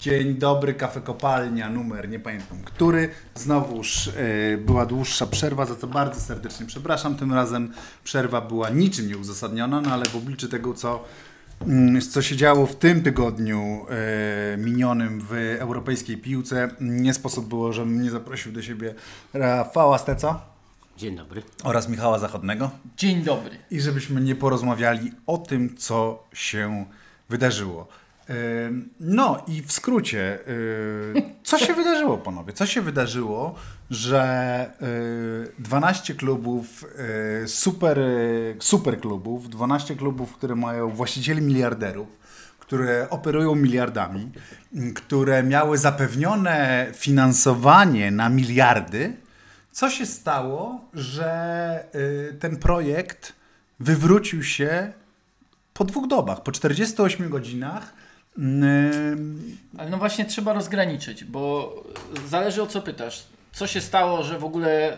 Dzień dobry, kafe kopalnia, numer, nie pamiętam który. Znowuż y, była dłuższa przerwa, za co bardzo serdecznie przepraszam. Tym razem przerwa była niczym nieuzasadniona, no ale w obliczu tego, co, y, co się działo w tym tygodniu y, minionym w europejskiej piłce, nie sposób było, żebym nie zaprosił do siebie Rafała Steca. Dzień dobry. Oraz Michała Zachodnego. Dzień dobry. I żebyśmy nie porozmawiali o tym, co się wydarzyło. No i w skrócie, co się wydarzyło, panowie? Co się wydarzyło, że 12 klubów, super, super klubów, 12 klubów, które mają właścicieli miliarderów, które operują miliardami, które miały zapewnione finansowanie na miliardy, co się stało, że ten projekt wywrócił się po dwóch dobach, po 48 godzinach ale no właśnie trzeba rozgraniczyć, bo zależy o co pytasz. Co się stało, że w ogóle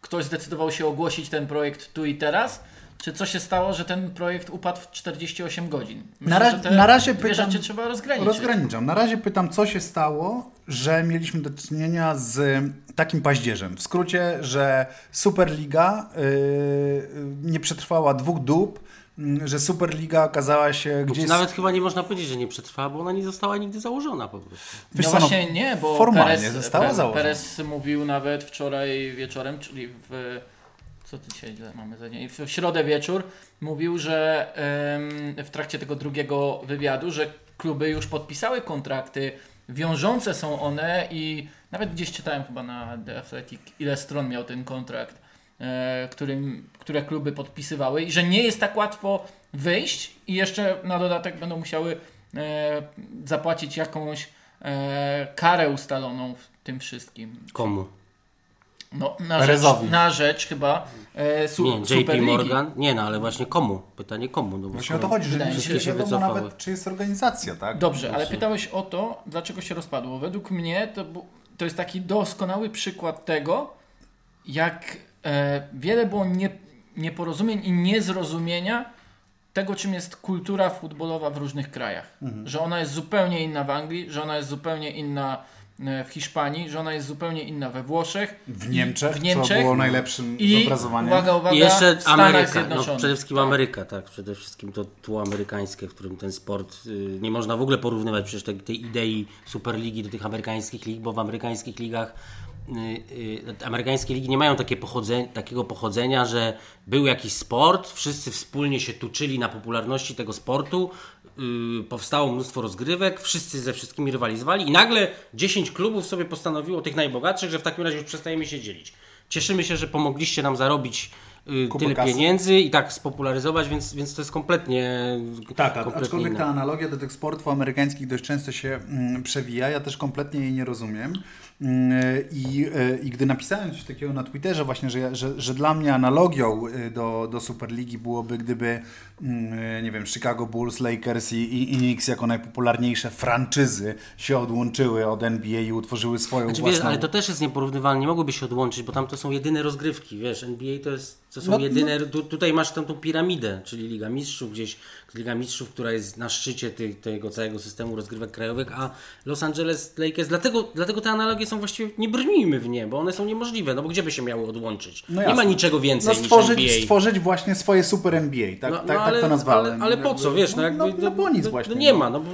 ktoś zdecydował się ogłosić ten projekt tu i teraz? Czy co się stało, że ten projekt upadł w 48 godzin? Myślę, na, ra na razie pytam, rzeczy trzeba rozgraniczyć. Rozgraniczam. Na razie pytam, co się stało, że mieliśmy do czynienia z takim paździerzem. W skrócie, że Superliga yy, nie przetrwała dwóch dób, że Superliga okazała się gdzieś... Nawet chyba nie można powiedzieć, że nie przetrwała, bo ona nie została nigdy założona po prostu. Wiesz no co, właśnie nie, bo formalnie Perez, została Perez, założona. Perez mówił nawet wczoraj wieczorem, czyli w... Co ty dzisiaj mamy za dzień? W środę wieczór mówił, że ym, w trakcie tego drugiego wywiadu, że kluby już podpisały kontrakty, wiążące są one i nawet gdzieś czytałem chyba na The Athletic, ile stron miał ten kontrakt którym, które kluby podpisywały i że nie jest tak łatwo wyjść i jeszcze na dodatek będą musiały e, zapłacić jakąś e, karę ustaloną w tym wszystkim. Komu? No, na, rzecz, na rzecz chyba e, su, Nie, JP Morgan? Nie, no ale właśnie komu? Pytanie komu? No, właśnie o to chodzi, że wszystkie się wycofały. nawet, czy jest organizacja, tak? Dobrze, ale pytałeś o to, dlaczego się rozpadło. Według mnie to, to jest taki doskonały przykład tego, jak e, wiele było nie, nieporozumień i niezrozumienia tego, czym jest kultura futbolowa w różnych krajach. Mhm. Że ona jest zupełnie inna w Anglii, że ona jest zupełnie inna e, w Hiszpanii, że ona jest zupełnie inna we Włoszech. W Niemczech, w Niemczech co było najlepszym i, zobrazowaniem. Uwaga, uwaga, I jeszcze Ameryka, no, przede wszystkim tak. Ameryka, tak, przede wszystkim to tło amerykańskie, w którym ten sport, y, nie można w ogóle porównywać przecież tej, tej idei Superligi do tych amerykańskich lig, bo w amerykańskich ligach amerykańskie ligi nie mają pochodzenia, takiego pochodzenia, że był jakiś sport, wszyscy wspólnie się tuczyli na popularności tego sportu, yy, powstało mnóstwo rozgrywek, wszyscy ze wszystkimi rywalizowali i nagle 10 klubów sobie postanowiło, tych najbogatszych, że w takim razie już przestajemy się dzielić. Cieszymy się, że pomogliście nam zarobić yy, tyle kasy. pieniędzy i tak spopularyzować, więc, więc to jest kompletnie. Tak, kompletnie aczkolwiek inne. ta analogia do tych sportów amerykańskich dość często się mm, przewija. Ja też kompletnie jej nie rozumiem. I, I gdy napisałem coś takiego na Twitterze właśnie, że, że, że dla mnie analogią y, do, do Superligi byłoby, gdyby nie wiem, Chicago Bulls, Lakers i, i Knicks jako najpopularniejsze franczyzy się odłączyły od NBA i utworzyły swoją znaczy, własną... Wiesz, ale to też jest nieporównywalne, nie mogłyby się odłączyć, bo tam to są jedyne rozgrywki, wiesz, NBA to, jest, to są no, jedyne, no. Tu, tutaj masz tam tą piramidę, czyli Liga Mistrzów gdzieś, Liga Mistrzów, która jest na szczycie tej, tego całego systemu rozgrywek krajowych, a Los Angeles Lakers, dlatego, dlatego te analogie są właściwie, nie brnijmy w nie, bo one są niemożliwe, no bo gdzie by się miały odłączyć? No nie ma niczego więcej no stworzyć, niż NBA. stworzyć właśnie swoje super NBA, tak, no, tak, no, ale, tak to nazwałem. Ale, ale po co, wiesz, no jakby... No, no bo nic właśnie. No nie ma, no bo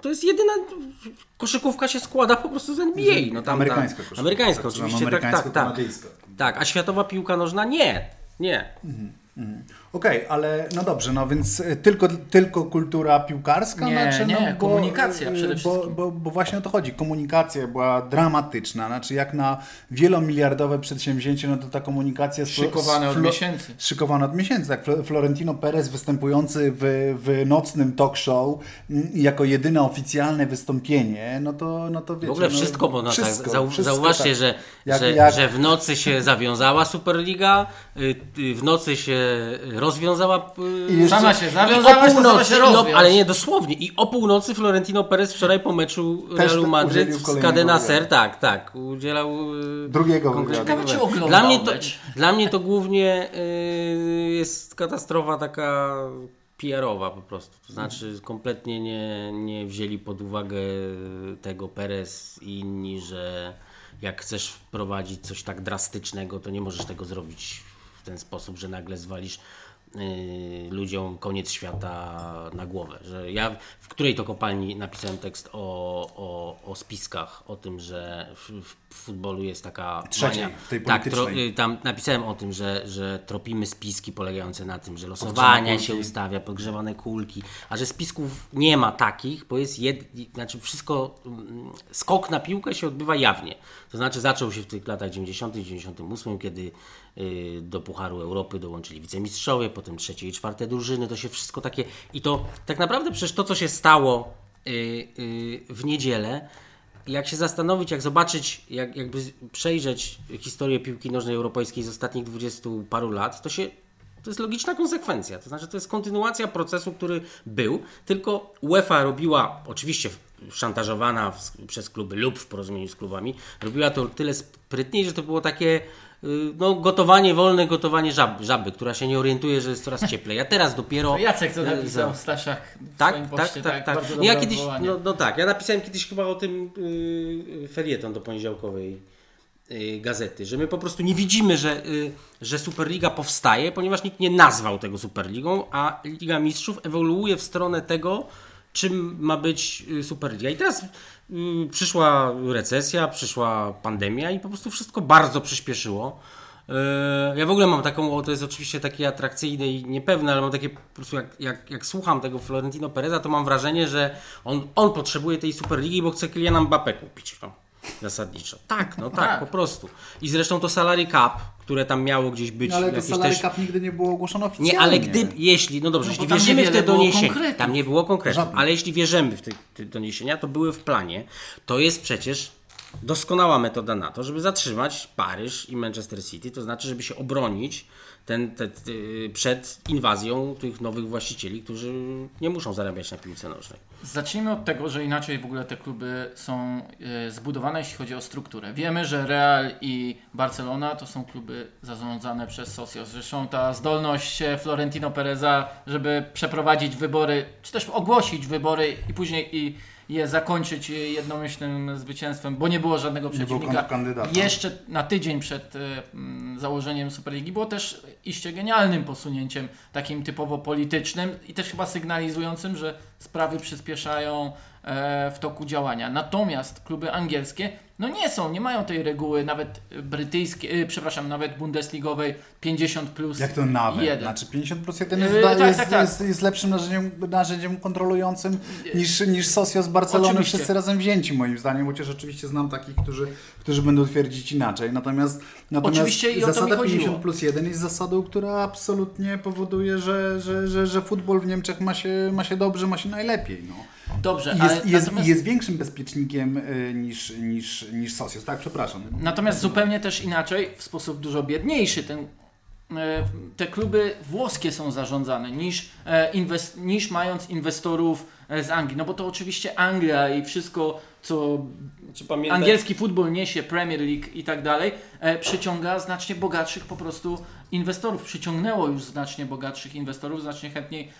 to jest jedyna... Koszykówka się składa po prostu z NBA. No tam, amerykańska koszykówka. Amerykańska tak, oczywiście, tak, tak, tak. Tak, a światowa piłka nożna nie. Nie. Mhm. Mhm. Okej, okay, ale no dobrze, no więc y, tylko, tylko kultura piłkarska? Nie, znaczy, nie, no, komunikacja przede wszystkim. Bo, bo, bo, właśnie o to chodzi. Komunikacja była dramatyczna. Znaczy jak na wielomiliardowe przedsięwzięcie, no to ta komunikacja... Szykowane od miesięcy. Szykowane od miesięcy, tak. Florentino Perez występujący w, w nocnym talk show mm, jako jedyne oficjalne wystąpienie, no to, no to wiecie... W ogóle no, wszystko, bo no wszystko, tak, zau, wszystko, zauważcie, tak. że, jak, że, jak... że w nocy się zawiązała Superliga, y, y, w nocy się rozwiązała. I sama się zawiązała, północy, się no, ale nie dosłownie. I o północy Florentino Perez wczoraj po meczu Realu Madryt z Cadena Ser, tak, tak, udzielał y, drugiego wywiadu. Dla mnie to, dla mnie to głównie y, jest katastrofa taka PR-owa po prostu. To znaczy kompletnie nie, nie wzięli pod uwagę tego Perez i inni, że jak chcesz wprowadzić coś tak drastycznego, to nie możesz tego zrobić w ten sposób, że nagle zwalisz ludziom koniec świata na głowę. Że ja w której to kopalni napisałem tekst o, o, o spiskach, o tym, że w, w futbolu jest taka. Trzeciej, mania. w tej Tak, tro, y, tam napisałem o tym, że, że tropimy spiski polegające na tym, że losowania się ustawia, podgrzewane kulki, a że spisków nie ma takich, bo jest jed, znaczy wszystko, mm, skok na piłkę się odbywa jawnie. To znaczy zaczął się w tych latach 90., 98, kiedy Y, do Pucharu Europy dołączyli wicemistrzowie, potem trzecie i czwarte drużyny, to się wszystko takie... I to tak naprawdę przecież to, co się stało y, w niedzielę, jak się zastanowić, jak zobaczyć, jak, jakby przejrzeć historię piłki nożnej europejskiej z ostatnich dwudziestu paru lat, to się to jest logiczna konsekwencja. To znaczy, to jest kontynuacja procesu, który był, tylko UEFA robiła, oczywiście szantażowana przez kluby lub w porozumieniu z klubami, robiła to tyle sprytniej, że to było takie no, gotowanie wolne, gotowanie żaby, żaby, która się nie orientuje, że jest coraz cieplej. Ja teraz dopiero... To Jacek to y, napisał w Staszach tak, tak, poście, tak, tak, tak. Ja kiedyś, no, no, tak, ja napisałem kiedyś chyba o tym yy, felieton do poniedziałkowej yy, gazety, że my po prostu nie widzimy, że, yy, że Superliga powstaje, ponieważ nikt nie nazwał tego Superligą, a Liga Mistrzów ewoluuje w stronę tego, czym ma być y, Superliga. I teraz y, przyszła recesja, przyszła pandemia i po prostu wszystko bardzo przyspieszyło. Y, ja w ogóle mam taką, to jest oczywiście takie atrakcyjne i niepewne, ale mam takie po prostu jak, jak, jak słucham tego Florentino Pereza, to mam wrażenie, że on, on potrzebuje tej Superligi, bo chce Kyliana Mbappé kupić. No zasadniczo. Tak, no tak, tak, po prostu. I zresztą to salary cap, które tam miało gdzieś być. No ale to salary też... cap nigdy nie było ogłoszone oficjalnie. Nie, ale gdy, jeśli, no dobrze, no, jeśli wierzymy w te doniesienia, tam nie było konkretów, ale jeśli wierzymy w te, te doniesienia, to były w planie, to jest przecież doskonała metoda na to, żeby zatrzymać Paryż i Manchester City, to znaczy, żeby się obronić ten, te, te, przed inwazją tych nowych właścicieli, którzy nie muszą zarabiać na piłce nożnej. Zacznijmy od tego, że inaczej w ogóle te kluby są e, zbudowane, jeśli chodzi o strukturę. Wiemy, że Real i Barcelona to są kluby zarządzane przez Socios. Zresztą ta zdolność Florentino Pereza, żeby przeprowadzić wybory, czy też ogłosić wybory i później i je zakończyć jednomyślnym zwycięstwem, bo nie było żadnego przeciwnika. Jeszcze na tydzień przed e, założeniem Superligi było też iście genialnym posunięciem, takim typowo politycznym i też chyba sygnalizującym, że sprawy przyspieszają e, w toku działania. Natomiast kluby angielskie no nie są, nie mają tej reguły nawet brytyjskiej, yy, przepraszam, nawet bundesligowej 50 plus Jak to nawet? 1. Znaczy 50 plus 1 jest, yy, tak, jest, tak, tak. jest, jest, lepszym narzędziem, narzędziem kontrolującym niż, niż Socio z Barcelony oczywiście. wszyscy razem wzięci moim zdaniem, chociaż oczywiście znam takich, którzy, którzy będą twierdzić inaczej. Natomiast, natomiast oczywiście i zasada 50 plus 1 jest zasadą, która absolutnie powoduje, że, że, że, że futbol w Niemczech ma się, ma się dobrze, ma się najlepiej. No. Dobrze, jest, ale jest, natomiast... jest większym bezpiecznikiem y, niż, niż, niż Socios, tak? Przepraszam. Natomiast zupełnie też inaczej, w sposób dużo biedniejszy, ten, y, te kluby włoskie są zarządzane niż, e, inwest, niż mając inwestorów e, z Anglii. No bo to oczywiście Anglia i wszystko, co angielski futbol niesie, Premier League i tak dalej, e, przyciąga znacznie bogatszych po prostu inwestorów. Przyciągnęło już znacznie bogatszych inwestorów, znacznie chętniej,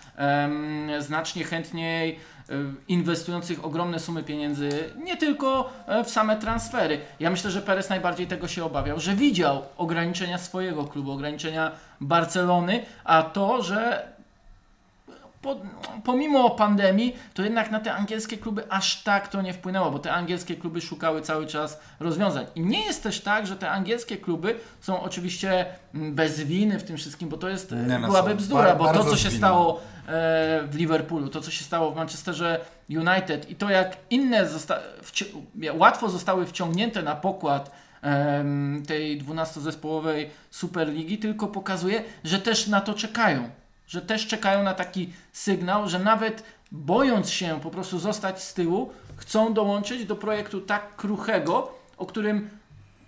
znacznie chętniej Y, inwestujących ogromne sumy pieniędzy, nie tylko e, w same transfery. Ja myślę, że Perez najbardziej tego się obawiał, że widział ograniczenia swojego klubu, ograniczenia Barcelony, a to, że po, pomimo pandemii, to jednak na te angielskie kluby aż tak to nie wpłynęło, bo te angielskie kluby szukały cały czas rozwiązań. I nie jest też tak, że te angielskie kluby są oczywiście mm, bez winy w tym wszystkim, bo to jest nie, no byłaby bzdura, bo to, co się stało e, w Liverpoolu, to, co się stało w Manchesterze United i to, jak inne zosta łatwo zostały wciągnięte na pokład tej 12-zespołowej Superligi, tylko pokazuje, że też na to czekają że też czekają na taki sygnał, że nawet bojąc się po prostu zostać z tyłu, chcą dołączyć do projektu tak kruchego, o którym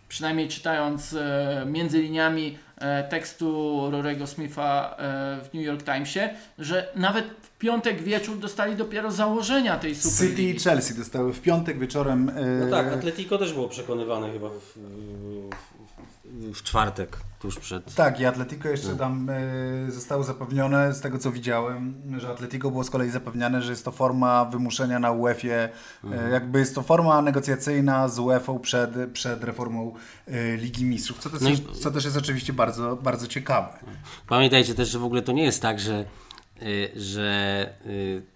przynajmniej czytając e, między liniami e, tekstu Rorego Smitha e, w New York Timesie, że nawet w piątek wieczór dostali dopiero założenia tej Superligi. City i Chelsea dostały w piątek wieczorem. E... No tak, Atletico też było przekonywane chyba w, w, w czwartek, tuż przed. Tak, i Atletico jeszcze tam y, zostało zapewnione, z tego co widziałem, że Atletico było z kolei zapewniane, że jest to forma wymuszenia na UEFA, mhm. y, jakby jest to forma negocjacyjna z UEFA przed, przed reformą y, Ligi Mistrzów, co, no i... co też jest oczywiście bardzo, bardzo ciekawe. Pamiętajcie też, że w ogóle to nie jest tak, że, że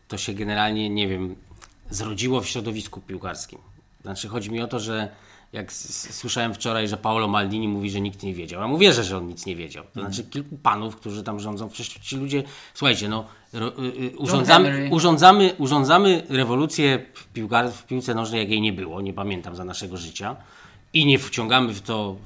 to się generalnie, nie wiem, zrodziło w środowisku piłkarskim. Znaczy chodzi mi o to, że jak słyszałem wczoraj, że Paolo Maldini mówi, że nikt nie wiedział. A mu wierzę, że on nic nie wiedział. To znaczy kilku panów, którzy tam rządzą, przecież ci ludzie, słuchajcie, no y, y, urządzamy, urządzamy, urządzamy rewolucję w, piłkar, w piłce nożnej, jak jej nie było, nie pamiętam za naszego życia. I nie wciągamy w to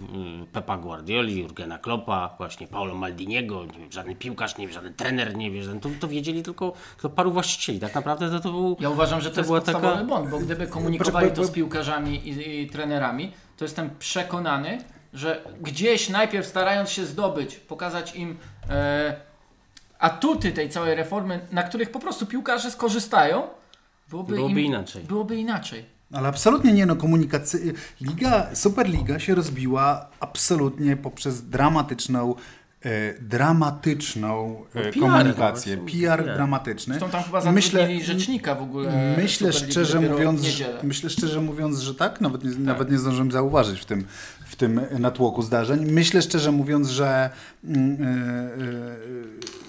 y, Pepa Guardioli, Jurgena Kloppa, właśnie Paulo Maldiniego, nie wiem, żaden piłkarz, nie wiem, żaden trener, nie wiem, żaden, to, to wiedzieli tylko, tylko paru właścicieli. Tak naprawdę to, to był... Ja uważam, że to, to jest podstawowy taka... błąd, bo gdyby komunikowali to z piłkarzami i, i trenerami, to jestem przekonany, że gdzieś najpierw starając się zdobyć, pokazać im e, atuty tej całej reformy, na których po prostu piłkarze skorzystają, byłoby, byłoby im, inaczej. Byłoby inaczej. Ale absolutnie nie, no komunikacja. Liga, Superliga się rozbiła absolutnie poprzez dramatyczną e, dramatyczną e, no, komunikację, PR, PR, PR dramatyczny. Zresztą tam chyba myślę, rzecznika w ogóle. Myślę szczerze mówiąc, że, myślę szczerze mówiąc, że tak, nawet nie, tak. nawet nie zdążyłem zauważyć w tym, w tym natłoku zdarzeń. Myślę szczerze mówiąc, że yy,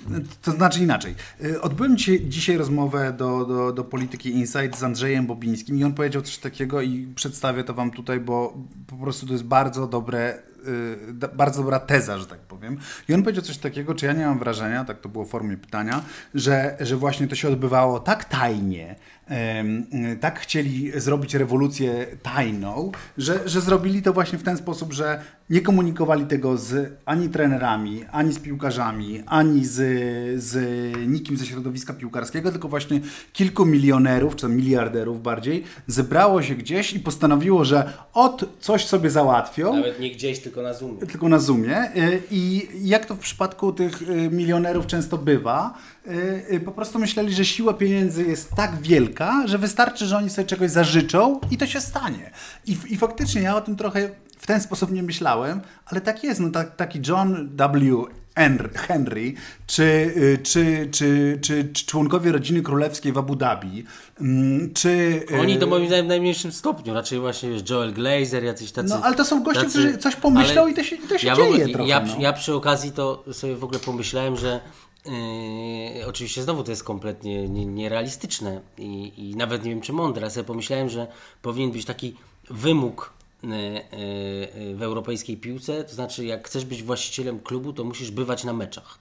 yy, to znaczy inaczej. Yy, odbyłem dzisiaj rozmowę do, do, do Polityki Insight z Andrzejem Bobińskim i on powiedział coś takiego i przedstawię to wam tutaj, bo po prostu to jest bardzo dobre bardzo dobra teza, że tak powiem. I on powiedział coś takiego, czy ja nie mam wrażenia, tak to było w formie pytania, że, że właśnie to się odbywało tak tajnie, tak chcieli zrobić rewolucję tajną, że, że zrobili to właśnie w ten sposób, że nie komunikowali tego z ani trenerami, ani z piłkarzami, ani z, z nikim ze środowiska piłkarskiego, tylko właśnie kilku milionerów, czy miliarderów bardziej, zebrało się gdzieś i postanowiło, że od coś sobie załatwią. Nawet nie gdzieś, tylko na Zoomie. Tylko na Zoomie. Y, I jak to w przypadku tych y, milionerów często bywa, y, po prostu myśleli, że siła pieniędzy jest tak wielka, że wystarczy, że oni sobie czegoś zażyczą i to się stanie. I, i faktycznie ja o tym trochę w ten sposób nie myślałem, ale tak jest. No, tak, taki John W. Henry, czy, y, czy, czy, czy, czy członkowie rodziny królewskiej w Abu Dhabi, mm, czy... Oni to moim zdaniem w najmniejszym stopniu, raczej właśnie Joel Glazer, jacyś tacy... No ale to są goście, którzy coś pomyślą i to się, to się ja dzieje trochę. Ja, no. ja przy okazji to sobie w ogóle pomyślałem, że Yy, oczywiście znowu to jest kompletnie nierealistyczne i, i, nawet nie wiem czy mądre, ale sobie pomyślałem, że powinien być taki wymóg Y, y, y, w europejskiej piłce, to znaczy jak chcesz być właścicielem klubu, to musisz bywać na meczach.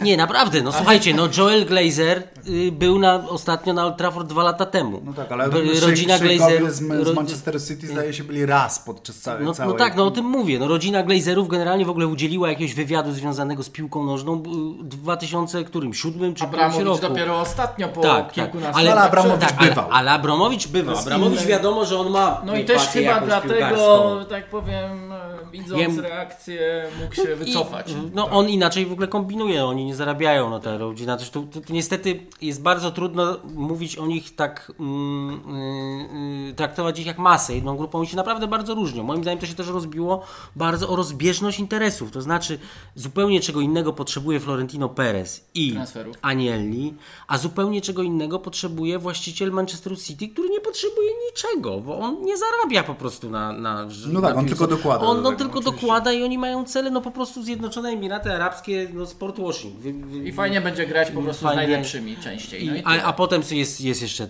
Nie, naprawdę, no słuchajcie, no Joel Glazer y, był na, ostatnio na Old Trafford dwa lata temu. No tak, ale rodzina Glazer z, z Manchester City zdaje się byli raz podczas całej, no, całej... No tak, no o tym mówię. No, rodzina Glazerów generalnie w ogóle udzieliła jakiegoś wywiadu związanego z piłką nożną w 2000 którym, siódmym czy Abramowicz roku. dopiero ostatnio po tak, kilkunastu tak. Ale, ale Abramowicz tak, bywał. Ale, ale Abramowicz bywał. Abramowicz wiadomo, że on ma No i też chyba dlatego, tak powiem, widząc Jem... reakcję mógł się wycofać. I, no on inaczej w ogóle kombinuje, oni nie zarabiają na te rodzina. To, to, to, niestety jest bardzo trudno mówić o nich tak, mm, yy, traktować ich jak masę. Jedną grupą oni się naprawdę bardzo różnią. Moim zdaniem to się też rozbiło bardzo o rozbieżność interesów. To znaczy zupełnie czego innego potrzebuje Florentino Perez i Transferów. Anielli, a zupełnie czego innego potrzebuje właściciel Manchesteru City, który nie potrzebuje niczego, bo on nie zarabia po prostu na, na No tak, on tylko dokłada. On, on tylko oczywiście. dokłada i oni mają cele, no po prostu Zjednoczone Emiraty Arabskie, no sport washing. Wy, wy, I fajnie będzie grać po prostu fajnie. z najlepszymi częściej. No I, a, a potem jest, jest jeszcze,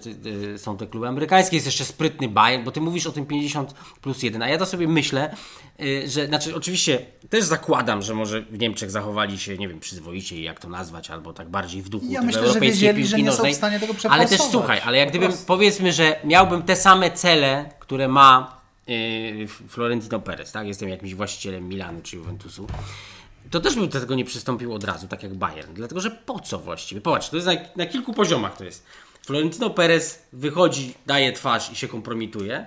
y, są te kluby amerykańskie, jest jeszcze sprytny Bayern, bo ty mówisz o tym 50 plus 1, a ja to sobie myślę, y, że, znaczy oczywiście też zakładam, że może w Niemczech zachowali się, nie wiem, przyzwoicie, jak to nazwać, albo tak bardziej w duchu ja myślę, europejskiej że wiedzieli, piłki że nie nożnej. Są w stanie tego ale też słuchaj, ale jak gdybym, powiedzmy, że miałbym te same cele, które ma yy, Florentino Perez, tak? Jestem jakimś właścicielem Milanu czy Juventusu to też bym do tego nie przystąpił od razu, tak jak Bayern. Dlatego, że po co właściwie? Popatrz, to jest na, na kilku poziomach to jest. Florentino Perez wychodzi, daje twarz i się kompromituje,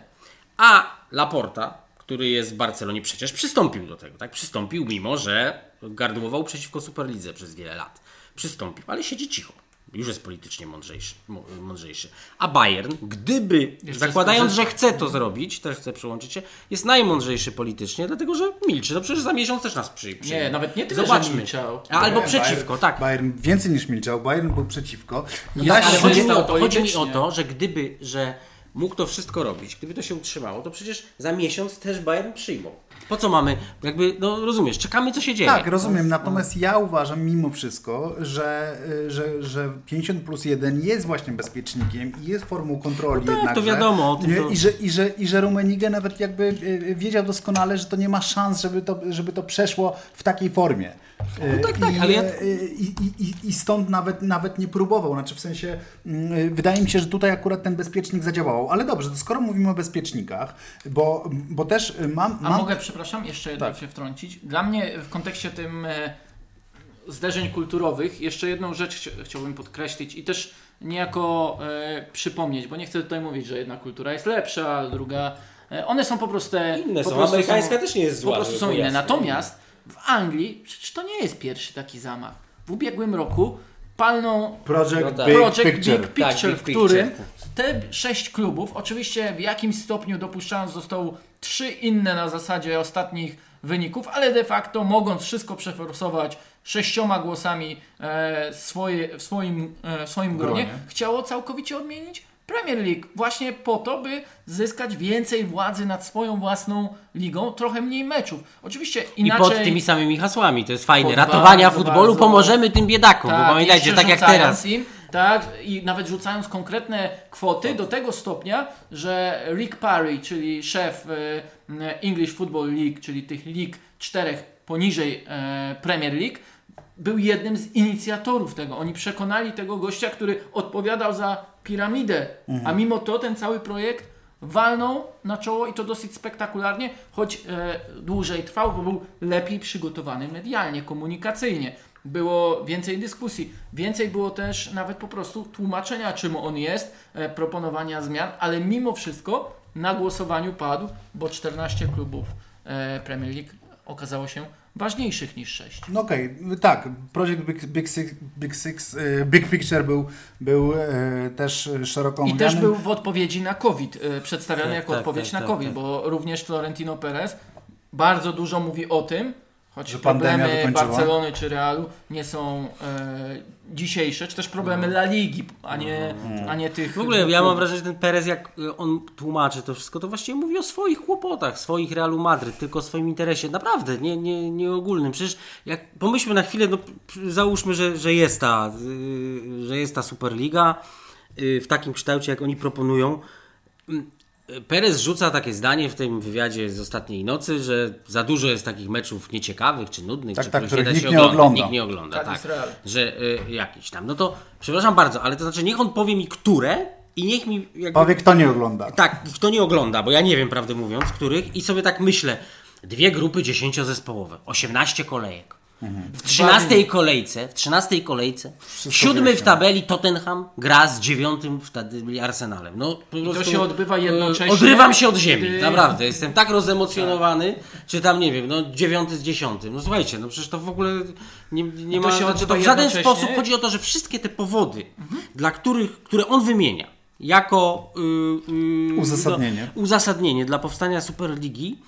a Laporta, który jest w Barcelonie, przecież przystąpił do tego, tak? Przystąpił, mimo że gardłował przeciwko Superlidze przez wiele lat. Przystąpił, ale siedzi cicho. Już jest politycznie mądrzejszy. mądrzejszy. A Bayern, gdyby, Jeszcze zakładając, że chce to zrobić, też chce przyłączyć się, jest najmądrzejszy politycznie, dlatego że milczy. No przecież za miesiąc też nas przy, przyjmie. Nie, nawet nie tyle, Zobaczmy. milczał. Albo przeciwko, Bayern, tak. Bayern więcej niż milczał, Bayern był przeciwko. Ja, ale chodzi mi, o to, chodzi mi o to, że gdyby, że mógł to wszystko robić, gdyby to się utrzymało, to przecież za miesiąc też Bayern przyjmą. Po co mamy, jakby, no rozumiesz, czekamy co się dzieje. Tak, rozumiem, natomiast ja uważam mimo wszystko, że, że, że 50 plus 1 jest właśnie bezpiecznikiem i jest formą kontroli no tak, to wiadomo. O tym to... I, że, i, że, I że Rumenigę nawet jakby e, wiedział doskonale, że to nie ma szans, żeby to, żeby to przeszło w takiej formie. No tak, tak, I, ale ja... I, i, I stąd nawet, nawet nie próbował. Znaczy w sensie, mm, wydaje mi się, że tutaj akurat ten bezpiecznik zadziałał. Ale dobrze, to skoro mówimy o bezpiecznikach, bo, bo też mam... mam... A mogę, przepraszam, jeszcze tak. się wtrącić? Dla mnie w kontekście tym e, zderzeń kulturowych jeszcze jedną rzecz chciałbym podkreślić i też niejako e, przypomnieć, bo nie chcę tutaj mówić, że jedna kultura jest lepsza, druga... E, one są po prostu... Inne po są, prostu amerykańska są, też nie jest zła. Po prostu są inne. Natomiast w Anglii przecież to nie jest pierwszy taki zamach. W ubiegłym roku palną Project, no tak. Big, Project Picture, Big Picture tak, w którym te sześć klubów, oczywiście w jakimś stopniu dopuszczając zostało trzy inne na zasadzie ostatnich wyników, ale de facto mogąc wszystko przeforsować sześcioma głosami e, swoje, w swoim, e, w swoim gronie, gronie, chciało całkowicie odmienić Premier League właśnie po to, by zyskać więcej władzy nad swoją własną ligą, trochę mniej meczów. Oczywiście inaczej... I pod tymi samymi hasłami, to jest fajne. Ratowania bardzo, futbolu, bardzo. pomożemy tym biedakom, tak, bo pamiętajcie, tak jak teraz. Im, tak, i nawet rzucając konkretne kwoty do tego stopnia, że Rick Parry, czyli szef e, English Football League, czyli tych lig czterech poniżej e, Premier League, był jednym z inicjatorów tego. Oni przekonali tego gościa, który odpowiadał za piramidę, mhm. a mimo to ten cały projekt walnął na czoło i to dosyć spektakularnie, choć e, dłużej trwał, bo był lepiej przygotowany medialnie, komunikacyjnie. Było więcej dyskusji, więcej było też nawet po prostu tłumaczenia, czym on jest, e, proponowania zmian, ale mimo wszystko na głosowaniu padł, bo 14 klubów e, Premier League okazało się ważniejszych niż 6. No okej, okay. tak. Projekt Big, Big, Six, Big, Six, e, Big Picture był, był e, też szeroko I też był w odpowiedzi na COVID, e, przedstawiany tak, jako tak, odpowiedź tak, na tak, COVID, tak. bo również Florentino Perez bardzo dużo mówi o tym, choć że problemy Barcelony czy Realu nie są e, dzisiejsze, czy też problemy no. La Ligi, a nie, a nie tych... W ogóle ja mam wrażenie, że ten Perez, jak on tłumaczy to wszystko, to właściwie mówi o swoich kłopotach, swoich Realu Madryt, tylko o swoim interesie. Naprawdę, nie, nie, nie ogólnym. Przecież jak pomyślmy na chwilę, no, załóżmy, że, że, jest ta, y, że jest ta Superliga y, w takim kształcie, jak oni proponują Perez rzuca takie zdanie w tym wywiadzie z ostatniej nocy, że za dużo jest takich meczów nieciekawych czy nudnych, tak, czy tak, których nie nikt nie ogląda. Nikt nie ogląda, tak. Że y, jakiś tam. No to przepraszam bardzo, ale to znaczy niech on powie mi, które i niech mi. Jakby, powie, kto nie ogląda. Tak, kto nie ogląda, bo ja nie wiem, prawdę mówiąc, których, i sobie tak myślę. Dwie grupy dziesięciozespołowe, 18 kolejek. W trzynastej kolejce, w trzynastej kolejce, siódmy w tabeli Tottenham gra z dziewiątym w tabeli Arsenalem. No, po prostu, to się odbywa e, jednocześnie. Odrywam się od ziemi, kiedy... naprawdę. Jestem tak rozemocjonowany, tak. czy tam, nie wiem, no dziewiąty z dziesiątym. No słuchajcie, no przecież to w ogóle nie, nie ma... Się to w żaden sposób chodzi o to, że wszystkie te powody, mhm. dla których, które on wymienia, jako yy, yy, uzasadnienie. No, uzasadnienie dla powstania Superligi,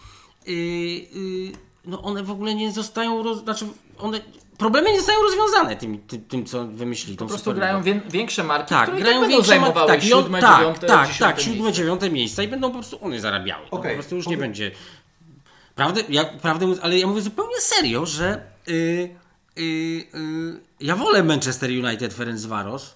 yy, yy no one w ogóle nie zostają, roz... znaczy one, problemy nie zostają rozwiązane tym, tym, tym co wymyślili. Po prostu grają wie, większe marki, tak, które grają większe marki, tak, siódme, tak, dziewiąte, tak, tak, siódme, dziewiąte miejsca i będą po prostu one zarabiały. Okay. No, po prostu już nie będzie. Prawdę, ja, prawdę, ale ja mówię zupełnie serio, że yy, yy, yy, ja wolę Manchester United Ferencvaros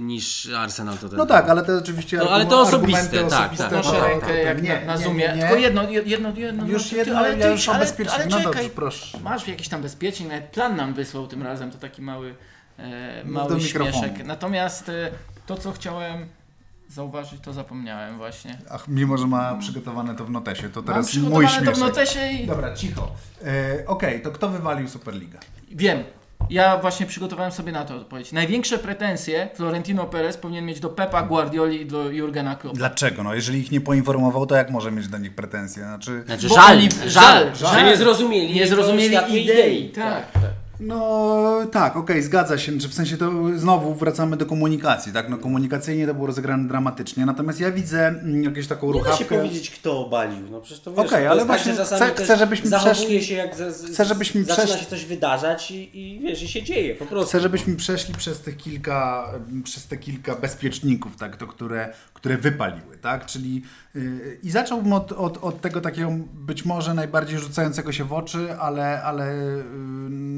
niż Arsenal to No tak, ale to oczywiście no, ale to osobiste, tak, osobiste, tak. Proszę tak, rękę jak nie, na, na Zoomie. Nie, Tylko jedno, jedno, jedno. Już jedno, ale, ja już ale, bezpiecznik. Ale, no czekaj, proszę. Masz jakiś tam bezpiecznik, nawet plan nam wysłał tym razem, to taki mały, e, mały śmieszek. Natomiast e, to, co chciałem zauważyć, to zapomniałem właśnie. Ach, mimo, że ma przygotowane to w notesie, to teraz Mam mój śmieszek. to w notesie i... Dobra, cicho. E, Okej, okay, to kto wywalił Superliga? Wiem, ja właśnie przygotowałem sobie na to odpowiedź. Największe pretensje Florentino Perez powinien mieć do Pepa Guardioli i do Jurgena Kloppa. Dlaczego? No, jeżeli ich nie poinformował, to jak może mieć do nich pretensje? Znaczy, znaczy żal, żal, żal, żal, że nie zrozumieli, nie zrozumieli idei. idei. Tak. tak. No tak, okej, okay, zgadza się, że w sensie to znowu wracamy do komunikacji, tak? No komunikacyjnie to było rozegrane dramatycznie, natomiast ja widzę mm, jakieś taką nie ruchawkę... Nie da się powiedzieć, kto obalił, no przecież to wiesz, okay, ale tak, właśnie chcę, chcę, żebyśmy przeszli... się jak chcę, żebyśmy zaczyna przeszli... się coś wydarzać i, i wiesz, i się dzieje, po prostu. Chcę, żebyśmy przeszli przez tych kilka, przez te kilka bezpieczników, tak, to, które, które wypaliły, tak? Czyli yy, i zacząłbym od, od, od tego takiego być może najbardziej rzucającego się w oczy, ale, ale yy,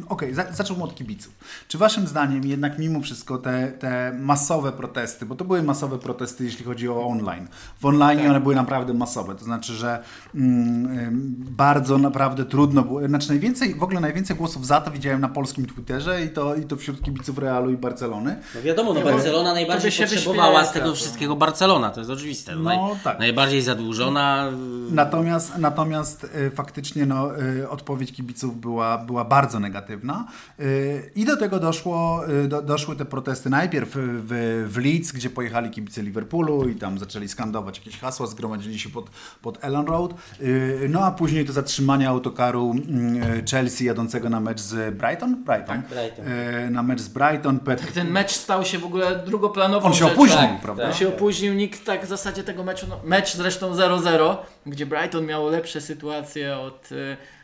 okej, okay, zacząłbym od kibiców. Czy waszym zdaniem jednak mimo wszystko te, te masowe protesty, bo to były masowe protesty, jeśli chodzi o online. W online tak. one były naprawdę masowe, to znaczy, że mm, bardzo naprawdę trudno było, znaczy najwięcej, w ogóle najwięcej głosów za to widziałem na polskim Twitterze i to, i to wśród kibiców Realu i Barcelony. No wiadomo, no Barcelona najbardziej się potrzebowała z tego wszystkiego Barcelona, to jest oczywiste. No, Naj, tak. Najbardziej zadłużona. Natomiast, natomiast y, faktycznie no, y, odpowiedź kibiców była, była bardzo negatywna. Y, I do tego doszło, y, do, doszły te protesty najpierw w, w Leeds, gdzie pojechali kibice Liverpoolu i tam zaczęli skandować jakieś hasła, zgromadzili się pod, pod Ellen Road. Y, no a później to zatrzymanie autokaru mm, Chelsea jadącego na mecz z Brighton? Brighton. Tak, Brighton. Na mecz z Brighton. Pet... Ten mecz stał się w ogóle drugoplanową On się rzeczą. opóźnił, tak, prawda? On się opóźnił, nikt tak w zasadzie tego meczu, no, mecz zresztą 0-0, gdzie Brighton miał lepsze sytuacje od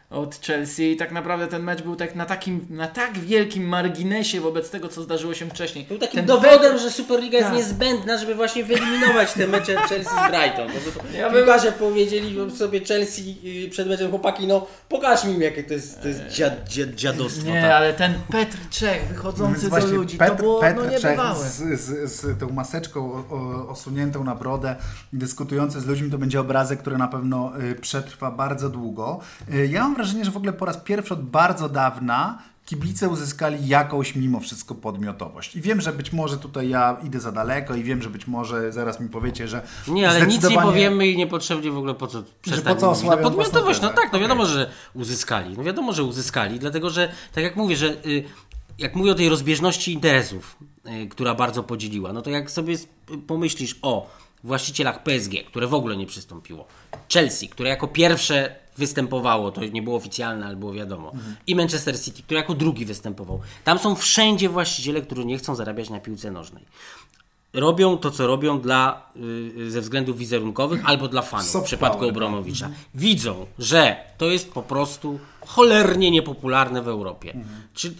od Chelsea i tak naprawdę ten mecz był tak na takim, na tak wielkim marginesie wobec tego, co zdarzyło się wcześniej. Był takim ten dowodem, że Superliga jest tak. niezbędna, żeby właśnie wyeliminować te mecze Chelsea z Brighton. No, ja piłkarze bym... powiedzieli sobie Chelsea y, przed meczem, chłopaki, no pokaż mi jakie to jest, to jest dziad, dziad, dziadostwo. Nie, tak. ale ten Petr Czech wychodzący do ludzi, Petr, to było Petr no, niebywałe. Z, z, z tą maseczką o, o, osuniętą na brodę, dyskutujący z ludźmi, to będzie obrazek, który na pewno y, przetrwa bardzo długo. Y, ja mam wrażenie, że w ogóle po raz pierwszy od bardzo dawna kibice uzyskali jakąś mimo wszystko podmiotowość. I wiem, że być może tutaj ja idę za daleko i wiem, że być może zaraz mi powiecie, że Nie, ale nic nie powiemy i niepotrzebnie w ogóle po co przestać po co no, podmiotowość, no tak, no wiadomo, że uzyskali. No wiadomo, że uzyskali, dlatego że tak jak mówię, że y, jak mówię o tej rozbieżności interesów, y, która bardzo podzieliła, no to jak sobie pomyślisz o właścicielach PSG, które w ogóle nie przystąpiło, Chelsea, które jako pierwsze występowało, to nie było oficjalne, ale było wiadomo. Mhm. I Manchester City, który jako drugi występował. Tam są wszędzie właściciele, którzy nie chcą zarabiać na piłce nożnej. Robią to, co robią dla, yy, ze względów wizerunkowych albo dla fanów, Soft w przypadku power, Obronowicza. Mhm. Widzą, że to jest po prostu cholernie niepopularne w Europie. Mhm. Czy